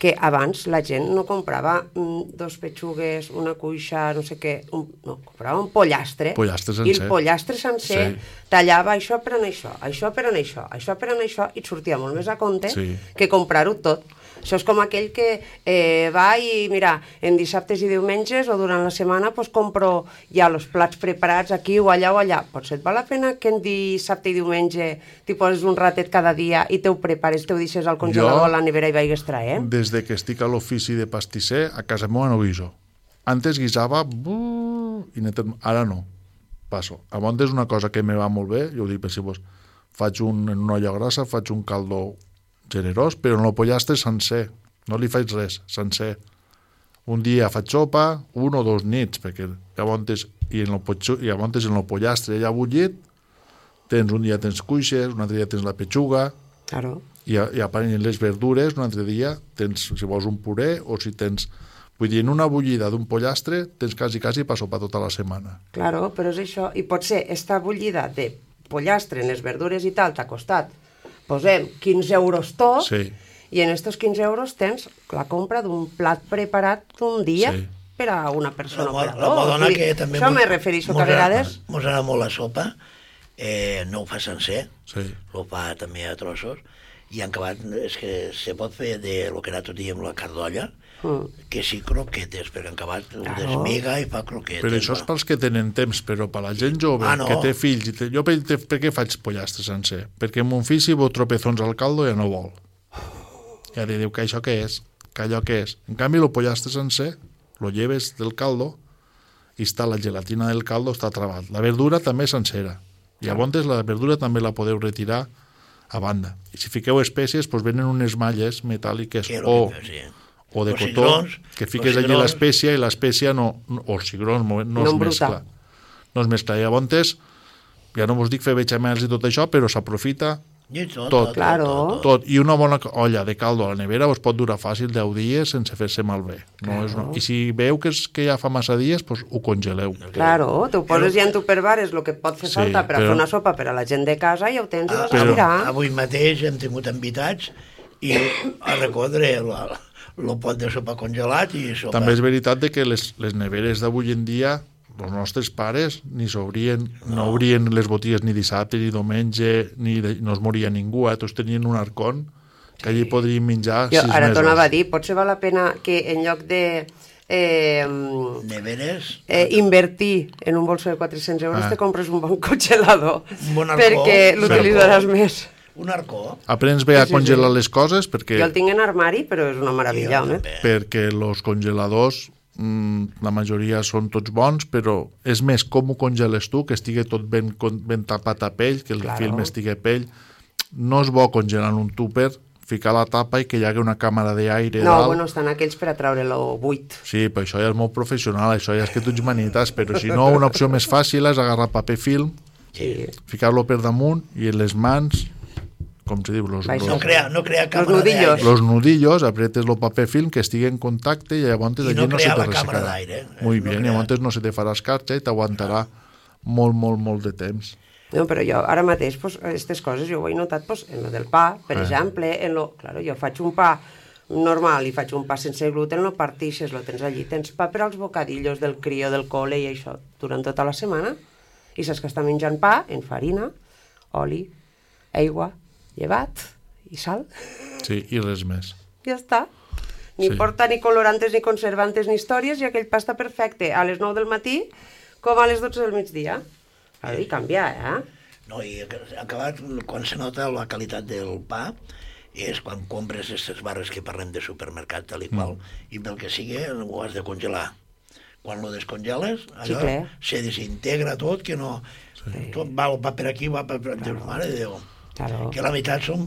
que abans la gent no comprava mm, dos petxugues, una cuixa, no sé què, un, no, comprava un pollastre. Pollastre I el sencer. pollastre sencer Sí. tallava això per anar això, això per anar això, això per anar això, i sortia molt més a compte Sí. que comprar-ho tot. Això és com aquell que eh, va i, mira, en dissabtes i diumenges o durant la setmana pues, compro ja els plats preparats aquí o allà o allà. Potser et val la pena que en dissabte i diumenge t'hi poses un ratet cada dia i te ho prepares, te ho deixes al congelador Jo- a la nevera i vagis traient? Des de que estic a l'ofici de pastisser, a casa meva no guiso. Antes guisava, buh, i ara no. Passo. A és una cosa que me va molt bé, jo ho dic per si vos faig un, en una olla grassa, faig un caldo generós, però no el pollastre sencer. No li faig res, sencer. Un dia faig sopa, un o dos nits, perquè llavors, i, en el, potxo- i llavors en el pollastre ja bullit, tens un dia tens cuixes, un altre dia tens la petxuga, Claro. i, a- i apareixen les verdures, un altre dia tens, si vols, un puré, o si tens... Vull dir, en una bullida d'un pollastre tens quasi, quasi per sopar tota la setmana. Claro, però és això. I potser esta bullida de pollastre en les verdures i tal t'ha costat, posem 15 euros tot, Sí. i en estos 15 euros tens la compra d'un plat preparat d'un dia Sí. per a una persona La, o per a la, la dir, que també... Això me refereixo que a vegades... Mos agrada molt la sopa, eh, no ho fa sencer, Sí. ho fa també a trossos, i en acabat és que se pot fer de lo que nosaltres diem la cardolla, Mm. que sí croquetes, perquè en acabat ho Claro. desmiga i fa croquetes. Però això és pels que tenen temps, però per la gent jove Ah, no. que té fills... I té... Jo per, per què faig pollastre sencer? Perquè mon fill si veu tropezons al caldo ja no vol. Ja li diu que això què és, que allò què és. En canvi, el pollastre sencer, lo lleves del caldo i està la gelatina del caldo està travat. La verdura també és sencera. I llavors la verdura també la podeu retirar a banda. I si fiqueu espècies, doncs venen unes malles metàl·liques Que o, que- sí. O de Los cotó, cigrons, que fiques allí l'espècia i l'espècia no, no, o els cigrons no, no, No es mescla. No es mescla. Llavors, ja no vos dic fer bechamels i tot això, però s'aprofita I tot, Tot. tot, Claro. tot, tot, i una bona olla de caldo a la nevera us pot durar fàcil 10 dies sense fer-se malbé. No és una... I si veu que, és, que ja fa massa dies, pues, ho congeleu. Claro, tu ho poses ja en tupperware, és el que pot fer Sí, falta per a però- fer una sopa per a la gent de casa i ja ho tens i Ah, vas a però- tirar. Avui mateix hem tingut invitats i a recordre el pot de sopa congelat i sopa. També és veritat de que les, les neveres d'avui en dia els nostres pares ni s'obrien, no. obrien les botigues ni dissabte ni diumenge, ni de, no es moria ningú, eh? tots tenien un arcón que allí podrien menjar Jo sis ara mesos. tornava a dir, potser val la pena que en lloc de eh, Neveres, eh, invertir en un bolso de 400 euros Ah. te compres un bon congelador Un bon arcó, perquè l'utilitzaràs arcó. més. Un arcó. Aprens bé a Sí, sí, congelar sí. les coses perquè, Jo el tinc en armari, però és una meravella, home. també. perquè els congeladors mm, la majoria són tots bons, però és més com ho congeles tu, que estigui tot ben, con- ben tapat a pell, que el Claro. film estigui a pell. No és bo congelar en un tupper, ficar la tapa i que hi hagi una càmera d'aire No, dalt. bueno, estan aquells per a treure-lo buit. Sí, però això ja és molt professional, això ja és que tu ets manites, però si no, una opció més fàcil és agarrar paper film, Sí. ficar-lo per damunt i les mans, com se diu, los, Vai, No los, crea, no crea càmera nudillos. d'aire. los nudillos, apretes el paper film que estigui en contacte i llavors I allí no no, se te ressecarà. d'aire, eh? Muy No bien, crea. llavors no se te farà escarxa i t'aguantarà molt, molt, molt de temps. No, però jo ara mateix, pues, aquestes coses jo ho he notat pues, en lo del pa, per Ah. exemple, en lo... Claro, jo faig un pa normal i faig un pa sense gluten, lo partixes, lo tens allí, tens pa per als bocadillos del crio, del col·le i això durant tota la setmana, i saps que està menjant pa en farina, oli, aigua, llevat i sal. Sí, i res més. Ja està. Ni Sí. porta ni colorantes, ni conservantes, ni històries, i aquell pa està perfecte a les 9 del matí com a les 12 del migdia. Ha de canviar, eh? No, i acabat, quan se nota la qualitat del pa, és quan compres aquestes barres que parlem de supermercat, tal i qual, i pel que sigui, ho has de congelar. Quan lo descongeles, allò clar. se desintegra tot, que no... Tot va, va per aquí, va per... Dius, mare de Déu. Claro. Que la meitat són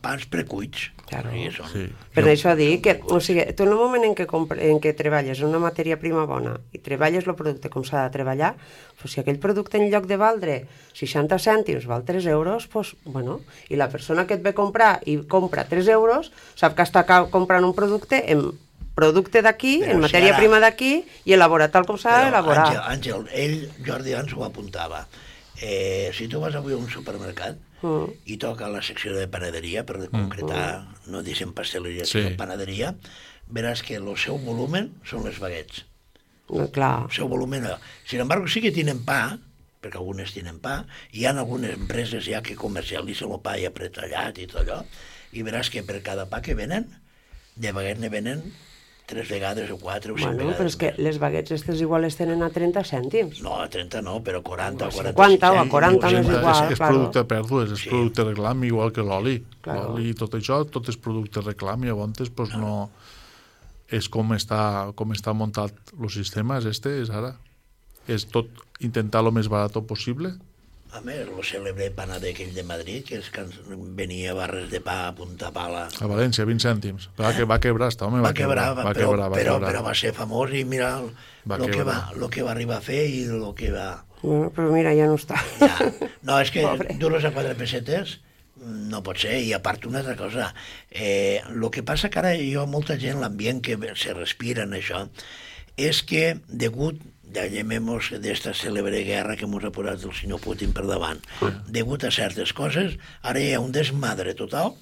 pans precuits. Claro. Sí, són... Sí. Per Jo- això dic que, o sigui, tu en el moment en què, compre, en què treballes una matèria prima bona i treballes el producte com s'ha de treballar, pues, si aquell producte en lloc de valdre 60 cèntims val 3 euros, pues, bueno, i la persona que et ve comprar i compra 3 euros, sap que està comprant un producte en producte d'aquí, en si matèria ara- prima d'aquí, i elaborat tal com s'ha d'elaborar. Àngel, Àngel, ell, Jordi, ens ho apuntava. Eh, si tu vas avui a un supermercat Mm. i toca la secció de panaderia, per concretar, no dicen pasteleria, Sí. sinó panaderia, veràs que el seu volumen són les baguets. No, clar. El seu volumen... Sin embargo, sí que tenen pa, perquè algunes tenen pa, i hi ha algunes empreses ja que comercialitzen el pa ja pretallat i tot allò, i veràs que per cada pa que venen, de baguet ne venen tres vegades o quatre o cinc Bueno, vegades però és que les baguettes aquestes igual les tenen a 30 cèntims. No, a 30 no, però 40 o O 45 50 o a cèntims, 40 o més sigui, igual. és, és claro. producte pèrdues, és Sí. producte reclam, igual que l'oli. Claro. L'oli i tot això, tot és producte reclam, i llavors pues, no... És com està, com està muntat el sistema, és este, és ara. És tot intentar lo més barat possible. A més, el cèlebre panader aquell de Madrid, que és que venia barres de pa a punta pala. A València, 20 cèntims. Va, que va quebrar, està, home, Va quebrar, va, va però, quebrar, va però, quebrar. però va ser famós i mira el, Va lo, que va, quebrar. lo que va arribar a fer i el que va... Bueno, però mira, ja no està. Ja. No, és que Pobre. duros a quatre pessetes no pot ser, i a part una altra cosa. Eh, el que passa que ara ha molta gent, l'ambient que se respira en això, és que degut ja llamemos d'esta cèlebre guerra que ens ha posat el senyor Putin per davant, degut a certes coses, ara hi ha un desmadre total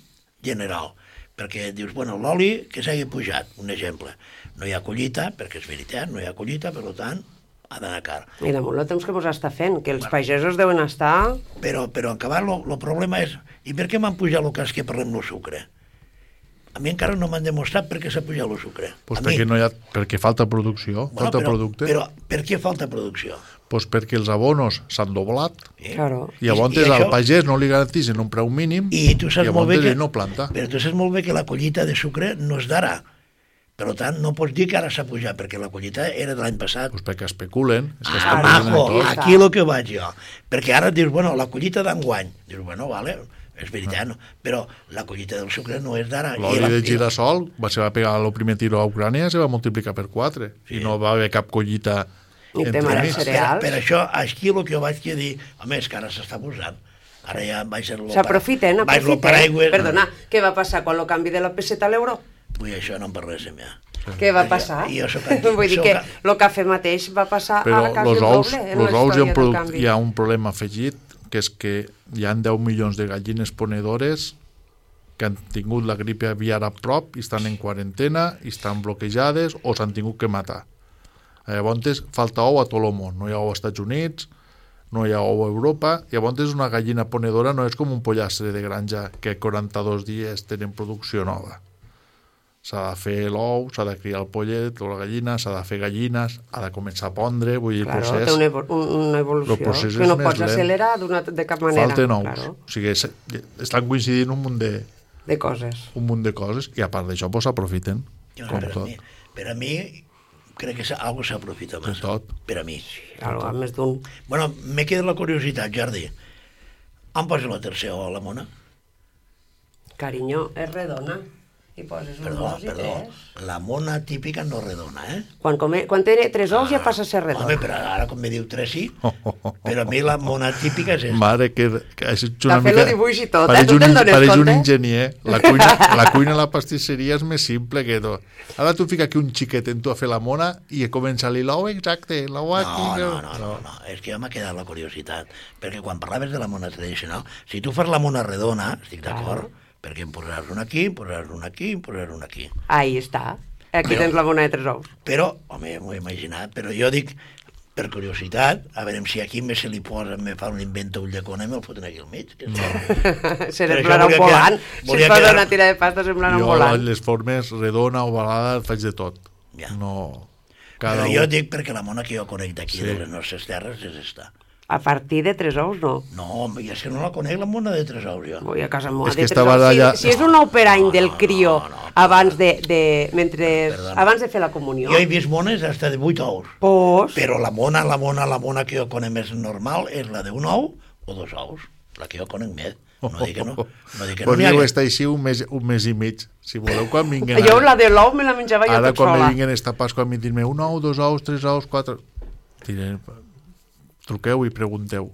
general, perquè dius, bueno, l'oli que s'hagi pujat, un exemple, no hi ha collita, perquè és veritat, no hi ha collita, per tant, ha d'anar car. I damunt el temps que mos està fent, que els pagesos deuen estar... Però, però en acabar, el problema és... I per què m'han pujat el cas que parlem del sucre? A mi encara no m'han demostrat per què s'ha pujat el sucre. Pues perquè, mi. no hi ha, perquè falta producció, Bueno, falta però, producte. Però per què falta producció? Pues perquè els abonos s'han doblat Eh? Claro. i llavors I- i al això- pagès no li garanteixen un preu mínim I tu saps molt bé que... no planta. Però tu saps molt bé que la collita de sucre no és d'ara. Per tant, no pots dir que ara s'ha pujat, perquè la collita era de l'any passat. Pues perquè especulen. És que Ah, majo, aquí el que vaig jo. Perquè ara dius, bueno, la collita d'enguany. Dius, bueno, vale, és veritat, no? però la collita del sucre no és d'ara. I L'oli la- de i- girassol va, se va pegar el primer tiro a Ucrània se va multiplicar per 4 i no va haver cap collita Ni entre mig. cereals. Per, per això, aquí el que jo vaig dir, home, és que ara s'està posant. Ara ja baix el... S'aprofiten, Baix el aprofiten. paraigües. Perdona, què va passar quan el canvi de la peseta a l'euro? Ui, això no en parléssim ja. Què va Jo- passar? jo sóc aquí, *laughs* Vull dir que a- el cafè mateix va passar Però a quasi els el ous, doble los la ous hi ha, un hi ha un problema afegit, que és que hi han 10 milions de gallines ponedores que han tingut la grip aviària a prop i estan en quarantena i estan bloquejades o s'han tingut que matar. Llavors falta ou a tot el món. No hi ha ou als Estats Units, no hi ha ou a Europa. Llavors una gallina ponedora no és com un pollastre de granja que 42 dies tenen producció nova. S'ha de fer l'ou, s'ha de criar el pollet o la gallina, s'ha de fer gallines, ha de començar a pondre, vull dir, Claro, el procés... té una, una evolució el procés que no pots lent. accelerar d'una de cap manera. Falten ous. Claro, O sigui, estan coincidint un munt de, de coses. un munt de coses i a part d'això pues, s'aprofiten, com per, a tot. mi, per a mi, crec que algo s'aprofita De més. tot. Per a mi. Claro, a més d'un... Bueno, me queda la curiositat, Jordi. On posa la tercera o a la mona? Carinyo, és redona. I poses un Perdó, dos i perdó. tres. La mona típica no redona, eh? Quan, come, quan té tres ous ja passa a ser redona. Home, però ara com me diu tres sí, però a mi la mona típica és esta. Mare, que, que has hecho T'ha una fet mica... el dibuix i tot, eh? Pareix Tu un, te'n dones pareix un compte? enginyer. La cuina, la cuina a la pastisseria és més simple que tot. Ara tu fica aquí un xiquet en tu a fer la mona i comença a dir l'ou exacte, l'ou aquí... No, no, no, no, no, és que ja m'ha quedat la curiositat, perquè quan parlaves de la mona tradicional, si tu fas la mona redona, estic d'acord, perquè em posaràs una aquí, em posaràs una aquí, em posaràs una aquí. Ahí està. Aquí Però- tens la mona de tres ous. Però, home, m'ho he imaginat, però jo dic, per curiositat, a veure si aquí me se li posa, me fa un invento ull de cona i me'l foten aquí al mig. Que. *laughs* Se semblarà un volant. quedar- Si posa quedar- una tira de pasta semblarà un Jo volant. les formes redona, ovalada, faig de tot. Ja. No... Però Cada jo un... dic perquè la mona que jo conec d'aquí, Sí. de les nostres terres, és esta. A partir de tres ous, no. No, home, és que no la conec, la mona de tres ous, jo. Vull a casa meva. És de que tres ous. allà- Si, si és un ou per any del no, crió no, no, abans de, de, mentre, Perdona. abans de fer la comunió, Jo he vist mones hasta de vuit ous. pues, Però la mona, la mona, la mona que jo conec més normal és la d'un ou o dos ous. La que jo conec més. No dic que no. No dic que no Podríeu estar així un mes, un mes i mig. Si voleu, quan vinguin... jo la de l'ou me la menjava jo Ara, tot quan me sola. vinguin esta Pasqua a mi, dir-me un ou, dos ous, tres ous, quatre... Diré, truqueu i pregunteu.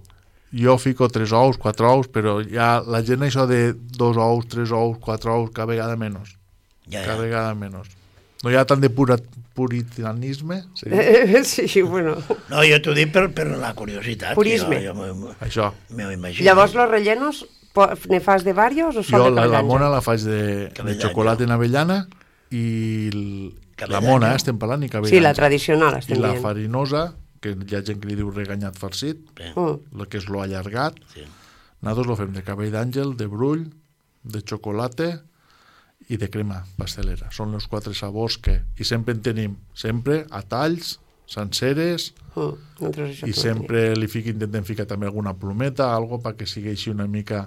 Jo fico tres ous, quatre ous, però ja la gent això de dos ous, tres ous, quatre ous, cada vegada menys. Ja, Cada ja. vegada menys. No hi ha tant de pura, puritanisme, sí? sí, bueno. No, jo t'ho dic per, per la curiositat. Purisme. Jo, jo Això. m'ho imagino. Llavors, los rellenos, ne fas de varios o Jo sol de la, la mona la faig de, de xocolata en avellana i el, la mona, eh, estem parlant, i cabellange. Sí, la tradicional, I estem la dient. farinosa, que hi ha gent que li diu reganyat farcit, el que és lo allargat. Sí. Nosaltres lo fem de cabell d'àngel, de brull, de xocolata i de crema pastelera. Són els quatre sabors que... I sempre en tenim, sempre a talls, senceres, Mm. Això i sempre li fic, intentem ficar també alguna plometa, algo perquè sigui així una mica...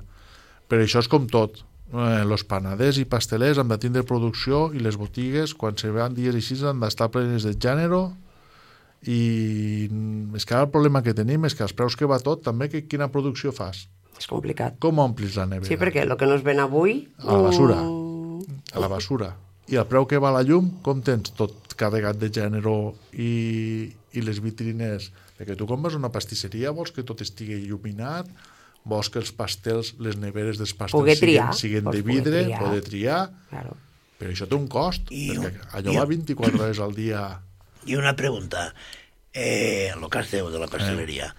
Però això és com tot. Eh, los panaders i pastelers han de tindre producció i les botigues, quan se van dies així, han d'estar plenes de gènere i és que el problema que tenim és que els preus que va tot, també que quina producció fas? És complicat. Com omplis la nevera? Sí, perquè el que no es ven avui... A la basura. mm, a la basura. I el preu que va la llum, com tens tot carregat de gènere i, i les vitrines? Perquè tu quan vas una pastisseria vols que tot estigui il·luminat, vols que els pastels, les neveres dels pastels Poder triar, siguin, siguin de poder vidre, triar. poder triar, Claro. però això té un cost, I- perquè allò va 24 hores al dia. I una pregunta. Eh, el cas teu de la pasteleria.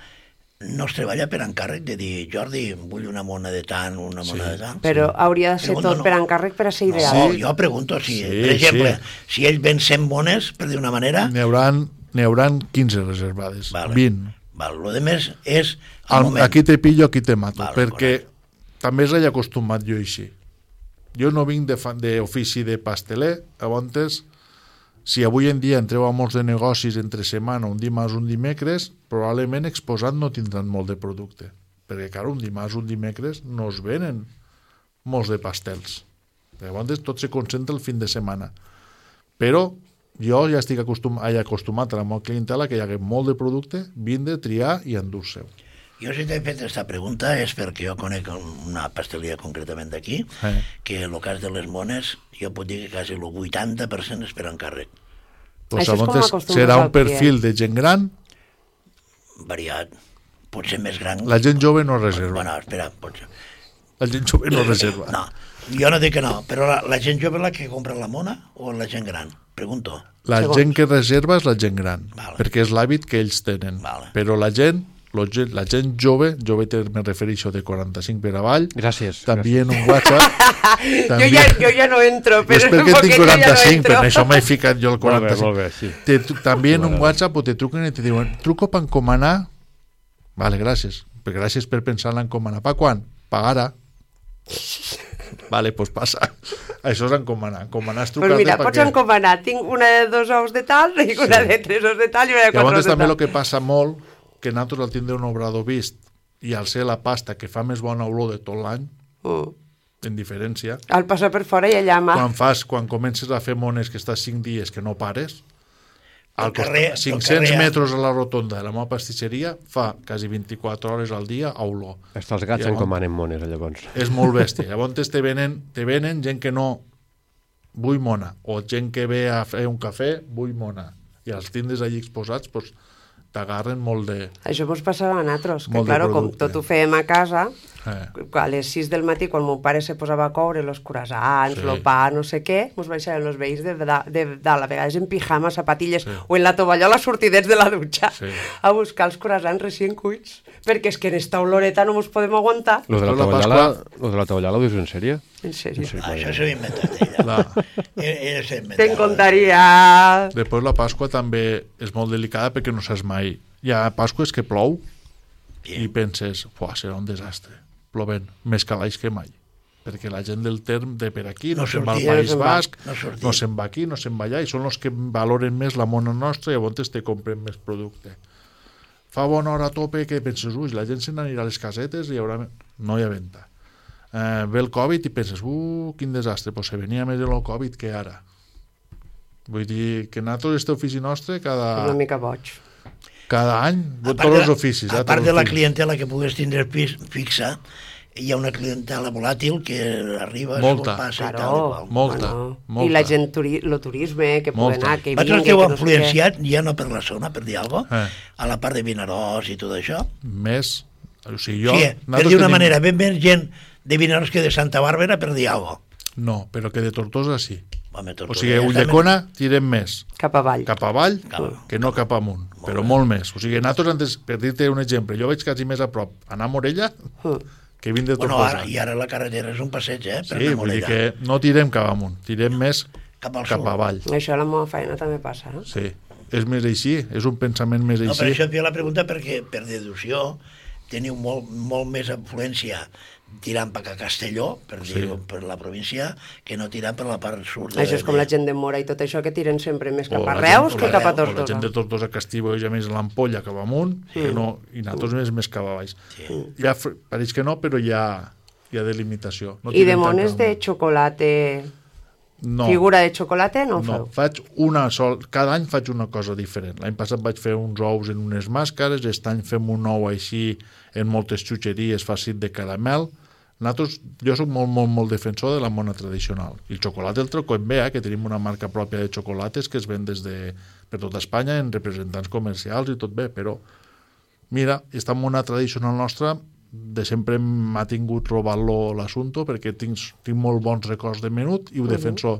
No es treballa per encàrrec de dir, Jordi, vull una mona de tant, una mona Sí. de tant? Però hauria de ser Pregunto, tot no. per encàrrec per a ser ideal. No, Sí. jo pregunto si, Sí, per exemple, sí. si ell ven 100 mones, per dir una manera, N'hi hauran, hauran 15 reservades, vale. 20. Val, lo de més és el Al, moment. aquí te pillo, aquí te mato, Vale, perquè també és acostumat jo així. Jo no vinc de d'ofici de, de pasteler, llavors, si avui en dia entreu a molts de negocis entre setmana, un dimarts, un dimecres, probablement exposat no tindran molt de producte, perquè, clar, un dimarts, un dimecres no es venen molts de pastels. Llavors, tot se concentra el fin de setmana. Però jo ja estic acostum, ai, acostumat a la meva clientela que hi hagués molt de producte, vindre, triar i endur-se-ho. Jo si t'he fet aquesta pregunta és perquè jo conec una pasteleria concretament d'aquí, Eh. que en el cas de les mones jo puc dir que quasi el 80% és per encàrrec. Pues Això és com serà un perfil de gent gran, Variat. pot ser més gran. La gent jove no reserva. Bueno, espera, pot ser. La gent jove no reserva. No, jo no dic que no, però la, la gent jove és la que compra la mona o la gent gran? Pregunto. La Segons. gent que reserva és la gent gran, Vale. perquè és l'hàbit que ells tenen. Vale. Però la gent, la gent jove, jove te- me refereixo de 45 per avall, Gràcies. també en un WhatsApp... *laughs* Jo ja, jo ja no entro, però és perquè tinc poquet jo ja no 45, entro. per això m'he ficat jo el Molt bé, 45. molt bé, sí. Te, també en un. WhatsApp o te truquen i te diuen truco per encomanar vale, gràcies, per, gràcies per pensar en l'encomanar pa quan? pa ara vale, doncs passa això és encomanar, encomanar és Pues trucar-te mira, pots encomanar, tinc una de dos ous de tal, i una de tres ous de tal i una de quatre Llavors ous de també tal. el que passa molt que nosaltres al tindre un obrador vist i al ser la pasta que fa més bona olor de tot l'any Mm. en diferència Al passar per fora i allà mà. quan fas, quan comences a fer mones que estàs 5 dies que no pares al carrer- costat, pel 500 carrer- metres a la rotonda de la meva pastisseria fa quasi 24 hores al dia a olor. Hasta els gats Llavors- encomanen mones, llavors. És molt *laughs* bèstia. Llavors te venen, te venen gent que no vull mona, o gent que ve a fer un cafè, vull mona. I els tindres allí exposats, doncs, t'agarren molt de... Això mos passava a nosaltres, que claro, com tot ho fèiem a casa, Eh, a les 6 del matí, quan mon pare se posava a coure los croissants, Sí. el pa, no sé què, mos baixaven els veïns de, de, de, de, a vegades en pijama, zapatilles, Sí. o en la tovallola sortidets de la dutxa, Sí. a buscar els croissants recient cuits, perquè és que en esta oloreta no mos podem aguantar. Lo de la tovallola, Pasqua- lo de la tovallola ho dius en sèrio? En sèrio. Sí, Ah, això s'ho ha inventat ella. la, Ella, inventat. Te'n contaria... després la Pasqua també és molt delicada perquè no saps mai. Hi ha Pasques que plou i penses, serà un desastre. Plovent, més calaix que mai. Perquè la gent del term de per aquí no, No se'n va al País. Basc, No no se'n va aquí, no se'n va allà, i són els que valoren més la mona nostra i llavors te compren més producte. Fa bona hora a tope que penses, ui, la gent se n'anirà a les casetes i hi haurà... No hi ha venda. Eh, ve el Covid i penses, uh, quin desastre, pues se venia més el Covid que ara. Vull dir que nosaltres, este ofici nostre, cada, Una mica boig. Cada any, A tots part de- els oficis. A eh, part de la clientela que pugues tindre fix- fixa, hi ha una clientela volàtil que arriba, Molta. passa i tal. Claro. i qual. Molta, molta. I la gent, turi lo turisme, que pugui anar, que Vosaltres vingui, que heu que no influenciat, ja no per la zona, per dir alguna cosa, Eh. a la part de Vinaròs i tot això. Més... O sigui, jo... sí, per dir una tenim- manera, ben més gent de Vinaròs que de Santa Bàrbara, per dir alguna cosa. No, però que de Tortosa sí. O sigui, a està Ulldecona tirem més Cap avall. cap avall Cap- que no cap amunt, però molt més. O sigui, nosaltres, antes, per dir-te un exemple, jo veig quasi més a prop anar a Morella que vindre de Bueno, Tortosa. ara, i ara la carretera és un passeig, eh? Per sí, anar a vull dir que no tirem cap amunt, tirem més Cap al cap avall. Això a la meva feina també passa, no? Sí, és més així, és un pensament més No, per així. això et feia la pregunta perquè, per deducció, teniu molt, molt més influència tirant per a Castelló, per Sí. dir per la província, que no tirant per la part sud. Això és com la gent de Mora i tot això, que tiren sempre més cap O a Reus que cap a o La Tortosa. gent de Tortosa Castigo més l'ampolla cap amunt que no, i nosaltres més, més cap a baix. Ja, fr- pareix que no, però hi ha, hi ha delimitació. No I de mones de amunt. No. figura de xocolate, no, No, feu? faig una sol... Cada any faig una cosa diferent. L'any passat vaig fer uns ous en unes màscares, aquest any fem un ou així en moltes xutxeries farcit de caramel. Nosaltres, jo sóc molt, molt, molt defensor de la mona tradicional. I el xocolata el troco en Bea, que tenim una marca pròpia de xocolates que es ven des de, per tota Espanya en representants comercials i tot bé, però mira, esta mona tradicional nostra de sempre m'ha tingut robat-lo l'assumpte perquè tinc, tinc molt bons records de menut i ho defenso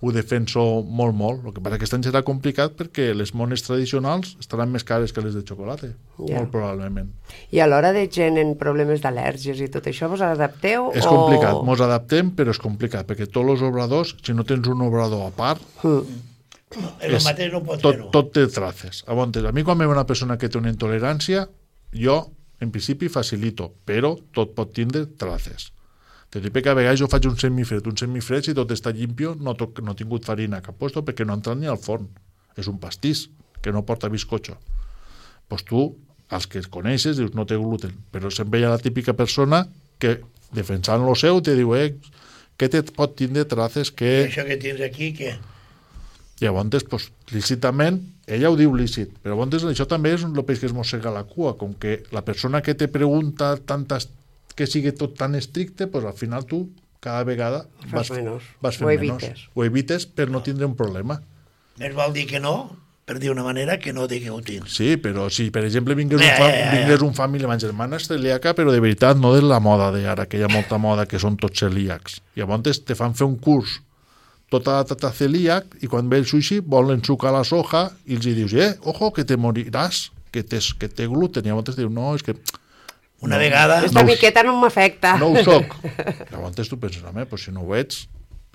ho defenso molt, molt. El que passa que aquest any serà complicat perquè les mones tradicionals estaran més cares que les de xocolata, Ja. molt probablement. I a l'hora de gent en problemes d'al·lèrgies i tot això, vos adapteu? És o... complicat, mos adaptem, però és complicat, perquè tots els obradors, si no tens un obrador a part, El mateix no pot tot, tot té traces. Llavors, a mi quan ve una persona que té una intolerància, jo, en principi, facilito, però tot pot tindre traces. Te dic que a vegades jo faig un semifred, un semifred, si tot està llimpio, no, toc, no he tingut farina cap puesto perquè no ha entrat ni al forn. És un pastís, que no porta bizcocho. Pues tu, els que coneixes, dius, no té gluten. Però sempre hi ha la típica persona que, defensant lo seu, te diu, eh, què te pot tindre traces I que... això que tens aquí, què? Llavors, pues, lícitament, ella ho diu lícit, però llavors això també és el peix que es mossega la cua, com que la persona que te pregunta tantes, que sigui tot tan estricte, pues, al final tu cada vegada Fas menys. vas fent Ho menys. evites. Ho evites per no tindre un problema. Més val dir que no per dir una manera, que no digui glutins. Sí, però si, per exemple, vingués un, Eh, fa eh, eh. vingués un família amb germana celíaca, però de veritat no de la moda d'ara, que hi ha molta moda que són tots celíacs. I llavors te fan fer un curs tota la tata celíac i quan ve el sushi volen sucar la soja i els hi dius, eh, ojo, que te moriràs, que, tes, que té gluten. I llavors diu, no, és que Una vegada... Esta No miqueta no m'afecta. no ho soc. *laughs* Llavors tu penses, home, pues si no ho ets...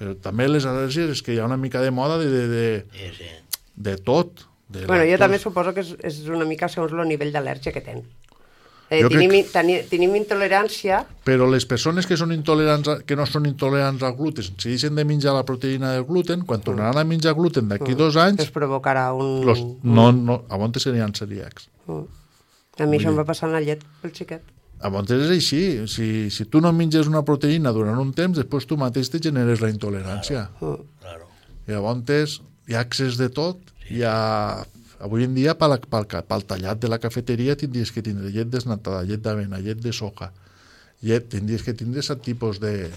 Però també les al·lèrgies és que hi ha una mica de moda de, de, de, de tot. De Bueno, jo també suposo que és, és una mica segons el nivell d'al·lèrgia que tens. Eh, tenim, crec- teni- tenim intolerància Però les persones que, són intolerants a, que no són intolerants al gluten, si deixen de menjar la proteïna del gluten, quan tornaran a menjar gluten d'aquí dos anys, es provocarà un... los, no, no, a Montes serien celíacs. A mi això em va passar en la llet, pel xiquet. A Montes és així. Si, si tu no menges una proteïna durant un temps, després tu mateix te generes la intolerància. Claro. I llavors hi ha accés de tot. Hi ha... Avui en dia, pel, pel, pel tallat de la cafeteria, tindries que tindre llet desnatada, llet d'avena, llet de soja, llet, tindries que tindre aquest tipus de,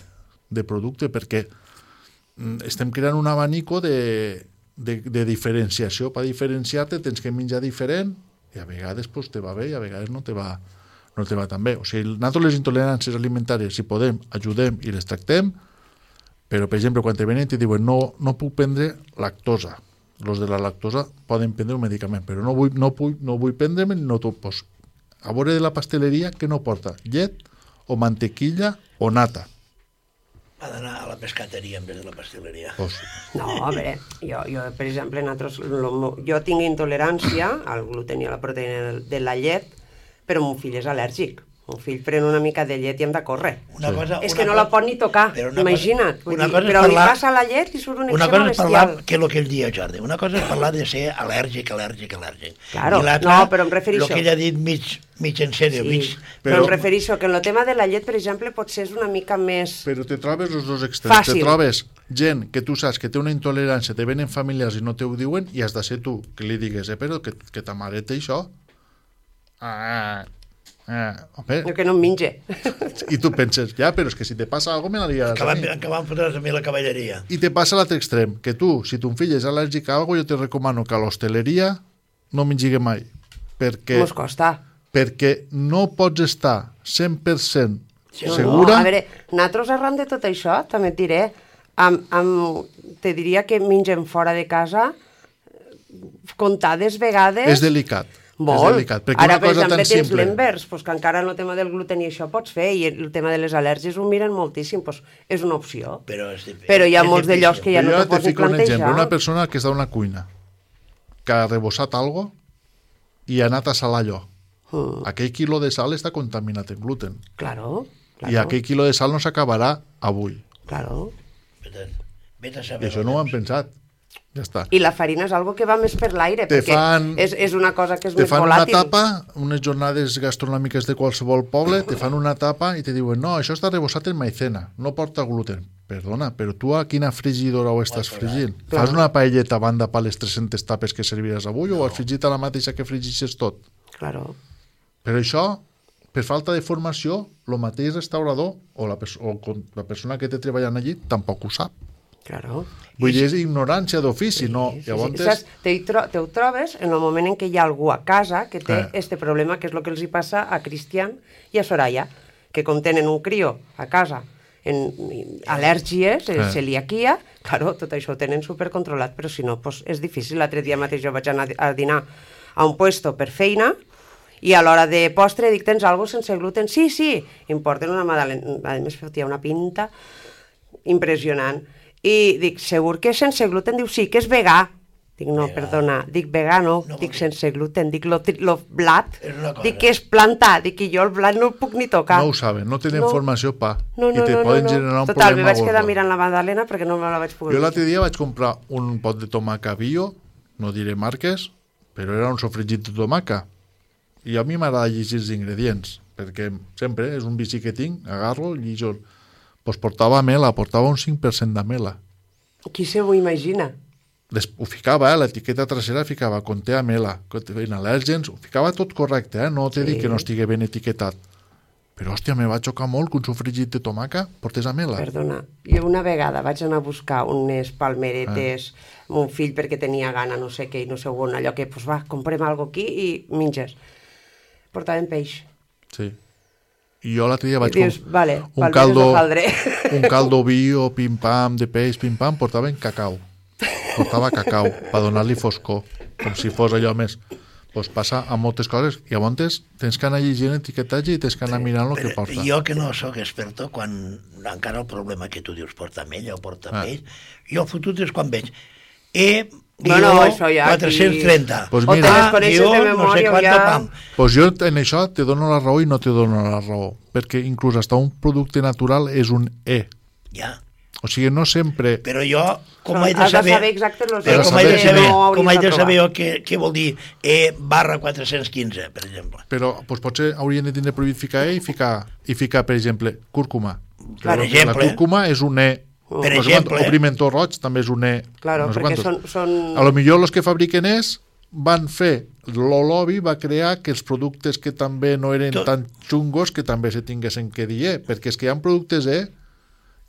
de producte, perquè mm, estem creant un abanico de, de, de diferenciació. Per diferenciar-te tens que menjar diferent i a vegades pues, te va bé i a vegades no te va, no te va tan bé. O sigui, nosaltres les intoleràncies alimentàries, si podem, ajudem i les tractem, però, per exemple, quan te venen i diuen no, no puc prendre lactosa, els de la lactosa poden prendre un medicament, però no vull, no vull, no vull prendre'm no t'ho pues, a veure de la pasteleria que no porta llet o mantequilla o nata. Ha d'anar a la pescateria en vez de la pasteleria. Pues, No, a veure, jo, jo per exemple, nosaltres, lo, jo tinc intolerància al gluten i a la proteïna de, de la llet, però mon fill és al·lèrgic. Mon fill pren una mica de llet i hem de córrer. Una cosa, és una que no cosa- la pot ni tocar, però una imagina't. Cosa, Vull una dir, cosa però li parlar- passa la llet i surt un Una cosa és parlar, bestial. que és el que ell dia Jordi, una cosa és parlar de ser al·lèrgic, al·lèrgic, al·lèrgic. Claro, I l'altra, no, però em refereixo- El que ell ha dit mig, mig en sèrio, mig... Sí, però... Però- em refereixo que en el tema de la llet, per exemple, potser és una mica més... però te trobes els dos extrems. Fàcil. Te trobes gent que tu saps que té una intolerància, te venen familiars i no te ho diuen, i has de ser tu que li digues, eh, però que, que ta mare té això. Ah, ah, home, Jo que no em menge. i tu penses, ja, però és que si te passa alguna cosa me la liaràs a mi. que van fotre's a mi la cavalleria. I te passa l'altre extrem, que tu, si ton fill és al·lèrgic a algo, jo te recomano que a l'hostaleria no mengigue mai. Perquè, Mos costa. perquè no pots estar 100% Sí, No, segura... No, a veure, nosaltres arran de tot això, també et diré, amb, amb, te diria que mengem fora de casa comptades vegades... és delicat. Molt. És delicat, perquè Ara, una per cosa exemple, tan tens simple... l'envers, pues, que encara en el tema del gluten i això pots fer, i el tema de les al·lèrgies ho miren moltíssim, pues, és una opció. Però, és, difícil. Però hi ha és molts de llocs que ja Però no t'ho pots ni fico un exemple, plantejar. una persona que està a una cuina, que ha rebossat algo i ha anat a salar allò. Mm, Aquell quilo de sal està contaminat en gluten. claro, claro, I aquell quilo de sal no s'acabarà avui. claro. Vete, vete a I això no ho han pensat. Ja està. I la farina és algo que va més per l'aire, Te perquè fan- és, és una cosa que és Te més fan una volàtil. tapa, unes jornades gastronòmiques de qualsevol poble, te fan una tapa i te diuen no, això està rebossat en maicena, no porta gluten. Perdona, però tu a quina frigidora ho estàs frigint? Fas una paelleta a banda per les 300 tapes que serviràs avui o has frigit a la mateixa que frigixes tot? Claro. Però això, per falta de formació, el mateix restaurador o la, perso o con- la persona que té treballant allí tampoc ho sap. Claro. Vull dir, és ignorància d'ofici, no? Sí, sí, Llavors, sí. Saps? Te, tro te ho trobes en el moment en què hi ha algú a casa que té Eh. este problema, que és el que els hi passa a Cristian i a Soraya, que com tenen un crió a casa en al·lèrgies, en Eh. celiaquia, claro, tot això ho tenen supercontrolat, però si no, pues, és difícil. L'altre dia mateix jo vaig anar a dinar a un puesto per feina i a l'hora de postre dic, tens alguna sense gluten? Sí, sí, em porten una magdalena, a més fotia una pinta impressionant. I dic, segur que és sense gluten? Diu, sí, que és vegà. Dic, no, Vegà. perdona, dic vegano, No, dic sense gluten, dic lo, lo blat, dic que és planta, dic que jo el blat no el puc ni tocar. no ho saben, no tenen No. formació pa no, no, i te no, poden no, no. generar un Total, problema me vaig quedar gordo. mirant la magdalena perquè no me la vaig poder Jo l'altre dia vaig comprar un pot de tomaca bio, no diré marques, però era un sofregit de tomaca. I a mi m'agrada llegir els ingredients, perquè sempre és un vici que tinc, agarro, llijo. Pues portava mela, portava un 5% de mela. Qui se ho imagina? Des, ho ficava, eh, l'etiqueta trasera ficava conté amela, conté al·lèrgens, ho ficava tot correcte, eh? no t'he Sí. dit que no estigui ben etiquetat. Però, hòstia, me va xocar molt que un sofregit de tomaca portés amela. Perdona, jo una vegada vaig anar a buscar unes palmeretes Ah. amb un fill perquè tenia gana, no sé què, i no sé on, allò que, pues va, comprem algo aquí i menges. Portaven peix. Sí. I jo l'altre dia vaig... I dius, com- vale, un caldo, un caldo bio, pim-pam, de peix, pim-pam, portaven cacau. Portava cacau, per donar-li foscor, com si fos allò més. Pues passa a moltes coses, i a voltes tens que anar llegint etiquetatge i tens que anar mirant el que porta. jo que no sóc experto, quan encara el problema que tu dius porta mella o porta ah. peix, jo fotut és quan veig E, Bueno, guió, això ja aquí- 430. Pues o te mira. les coneixes guió, de no sé memòria quant o ja... pam. Pues jo en això te dono la raó i no te dono la raó, perquè inclús hasta un producte natural és un E. Ja. O sigui, no sempre... Però jo, com he de has de saber... saber los però de com he de saber no com he de de saber jo què, què vol dir E barra 415, per exemple. Però pues, potser haurien de tindre prohibit ficar E i ficar, i ficar per exemple, cúrcuma. Per exemple. La cúrcuma és un E. Per no exemple. quant, o pimentó roig també és un E. Claro, no sé perquè són... són... A lo millor els que fabriquen és van fer, lo lobby va crear que els productes que també no eren Tot- tan xungos que també se tinguessin que dir E, perquè és que hi ha productes E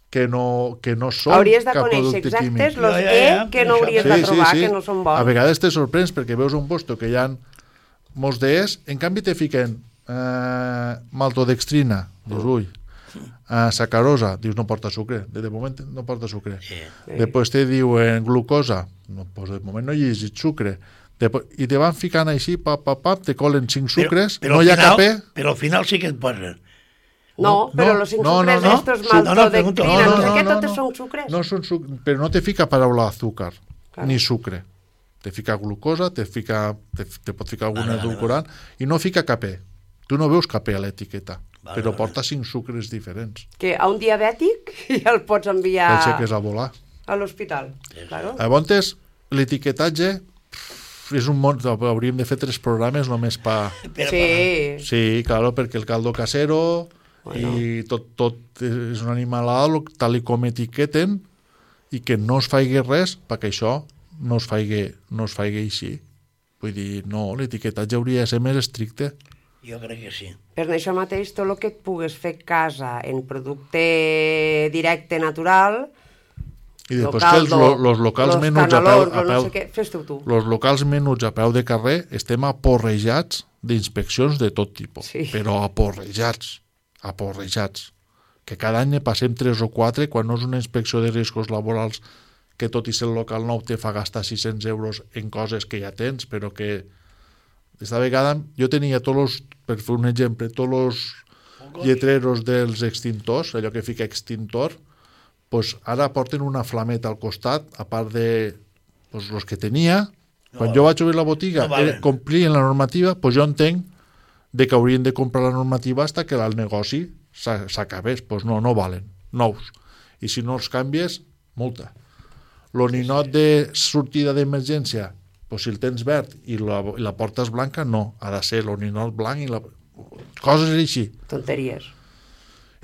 que no, que no són Hauries de cap conèixer producte exactes químic. los Ja, ja, E que no hauries de trobar, que no són bons. A vegades te sorprens perquè veus un posto que hi ha molts d'Es, en canvi te fiquen eh, maltodextrina, dius, ui, eh, sacarosa, dius, no porta sucre, de, de moment no porta sucre. Sí. Després te diuen glucosa, no, pues de moment no hi ha llegit sucre. Depo- I te van ficant així, pap, pap, pap, te colen cinc sucres, no al hi ha final, cap E, Però al final sí que et posen. No, No, però no, los cinc no, sucres no, no. estos no, no, pregunto. maltodextrina, No, no, sé no, què, no, totes no. són sucres. No són suc... però no te fica paraula azúcar, Claro. ni sucre. Te fica glucosa, te, fica, te, te pot ficar algun Vale, vale, edulcorant, i no fica capè. Tu no veus capè a l'etiqueta, Vale, però vale. porta cinc sucres diferents. Que a un diabètic *laughs* ja el pots enviar El xeques a volar. a l'hospital. Claro. A voltes, l'etiquetatge és un món... Hauríem de fer tres programes només pa... Sí, Sí, claro, perquè el caldo casero bueno. i tot, tot és un animalado tal i com etiqueten i que no es faigui res perquè això no es faigui, no es faigui així. Vull dir, no, l'etiquetatge hauria de ser més estricte. Jo crec que sí. per això mateix tot el que et pugues fer a casa en producte directe natural, I després local, que els, lo, los locals los menuts a peu, a peu, no sé què, tu. los locals menuts a peu de carrer estem aporrejats d'inspeccions de tot tipus, Sí. però aporrejats, aporrejats. Que cada any ne passem tres o quatre quan no és una inspecció de riscos laborals que tot i ser el local nou te fa gastar 600 euros en coses que ja tens, però que esta vegada jo tenia tots los, per fer un exemple, tots els lletreros dels extintors, allò que fica extintor, pues ara porten una flameta al costat, a part de pues, los que tenia. Quan jo vaig obrir la botiga, no valen. era, complien la normativa, pues jo entenc de que haurien de comprar la normativa hasta que el negoci s'a- s'acabés. Pues no, no valen, nous. I si no els canvies, multa. Lo ninot de sortida d'emergència, pues si el tens verd i la, i la porta és blanca, no. Ha de ser lo ninot blanc i la... Coses així. Tonteries.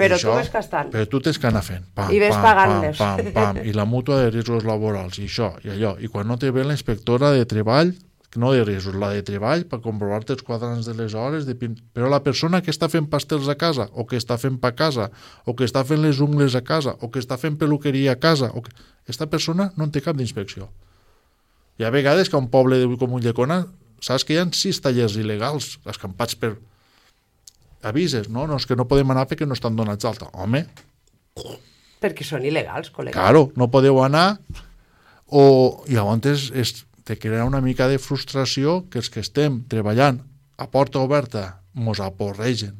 Però I tu vas gastant. Però tu tens que anar fent. Pam, I ves pagant-les. Pam, pam, pam, I la mútua de riscos laborals, i això, i allò. I quan no te ve la inspectora de treball, no de riscos, la de treball, per comprovar-te els quadrants de les hores, de pin... però la persona que està fent pastels a casa, o que està fent pa a casa, o que està fent les ungles a casa, o que està fent peluqueria a casa, o que... esta persona no en té cap d'inspecció. Hi ha vegades que a un poble de, com Ulldecona saps que hi ha sis tallers il·legals escampats per avises, no? no, és que no podem anar perquè no estan donats d'alta. Home, Perquè són il·legals, col·lega. claro, no podeu anar o i llavors es, te crea una mica de frustració que els que estem treballant a porta oberta mos aporregen.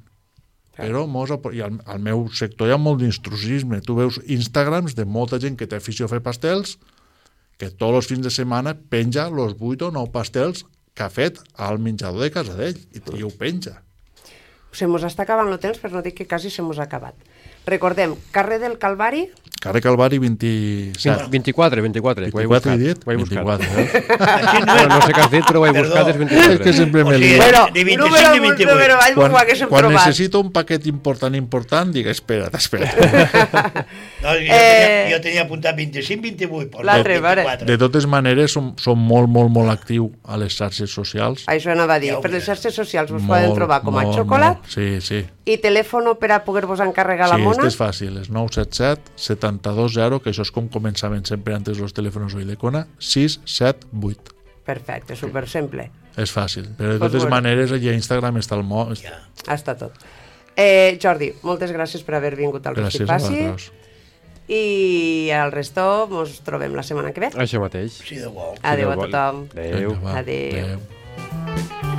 Però mos apor... I al, al meu sector hi ha molt d'instrucisme. Tu veus Instagrams de molta gent que té afició a fer pastels que tots els fins de setmana penja els 8 o 9 pastels que ha fet al menjador de casa d'ell i, i ho penja. Se mos està acabant el temps, però no dic que quasi se mos ha acabat. Recordem, carrer del Calvari, Carrer Calvari 27. 24, 24, que ho he 24 buscat. he dit? Ho he buscat. 24, eh? No no sé què has dit, però ho he Perdó. buscat, és És 24. que sempre me lío. Bueno, de 25 número, i 28. número, vaig quan, quan trobat. necessito un paquet important, important, dic, espera't, espera't. *laughs* No, jo, Eh, tenia, jo tenia apuntat 25, 28. Pues L'altre, no, vale. 24. De totes maneres, som, som molt, molt, molt actiu a les xarxes socials. Això anava a dir. Per les xarxes socials vos Molt, poden trobar com a molt, xocolat molt. Sí, sí. i telèfon per a poder-vos encarregar la sí, mona. este és fàcil, és 977 720, que això és com començaven sempre antes los telèfons hoy d'Icona, 678. Perfecte, super simple. És fàcil, però de Pues totes bueno. maneres allà a Instagram està el mo... Ja. Està tot. Eh, Jordi, moltes gràcies per haver vingut al Gràcies a Rostifaci vosaltres. i al resto mos trobem la setmana que ve. Això mateix. Sí, de. Adéu a tothom. Adéu. Va, Adéu. adéu.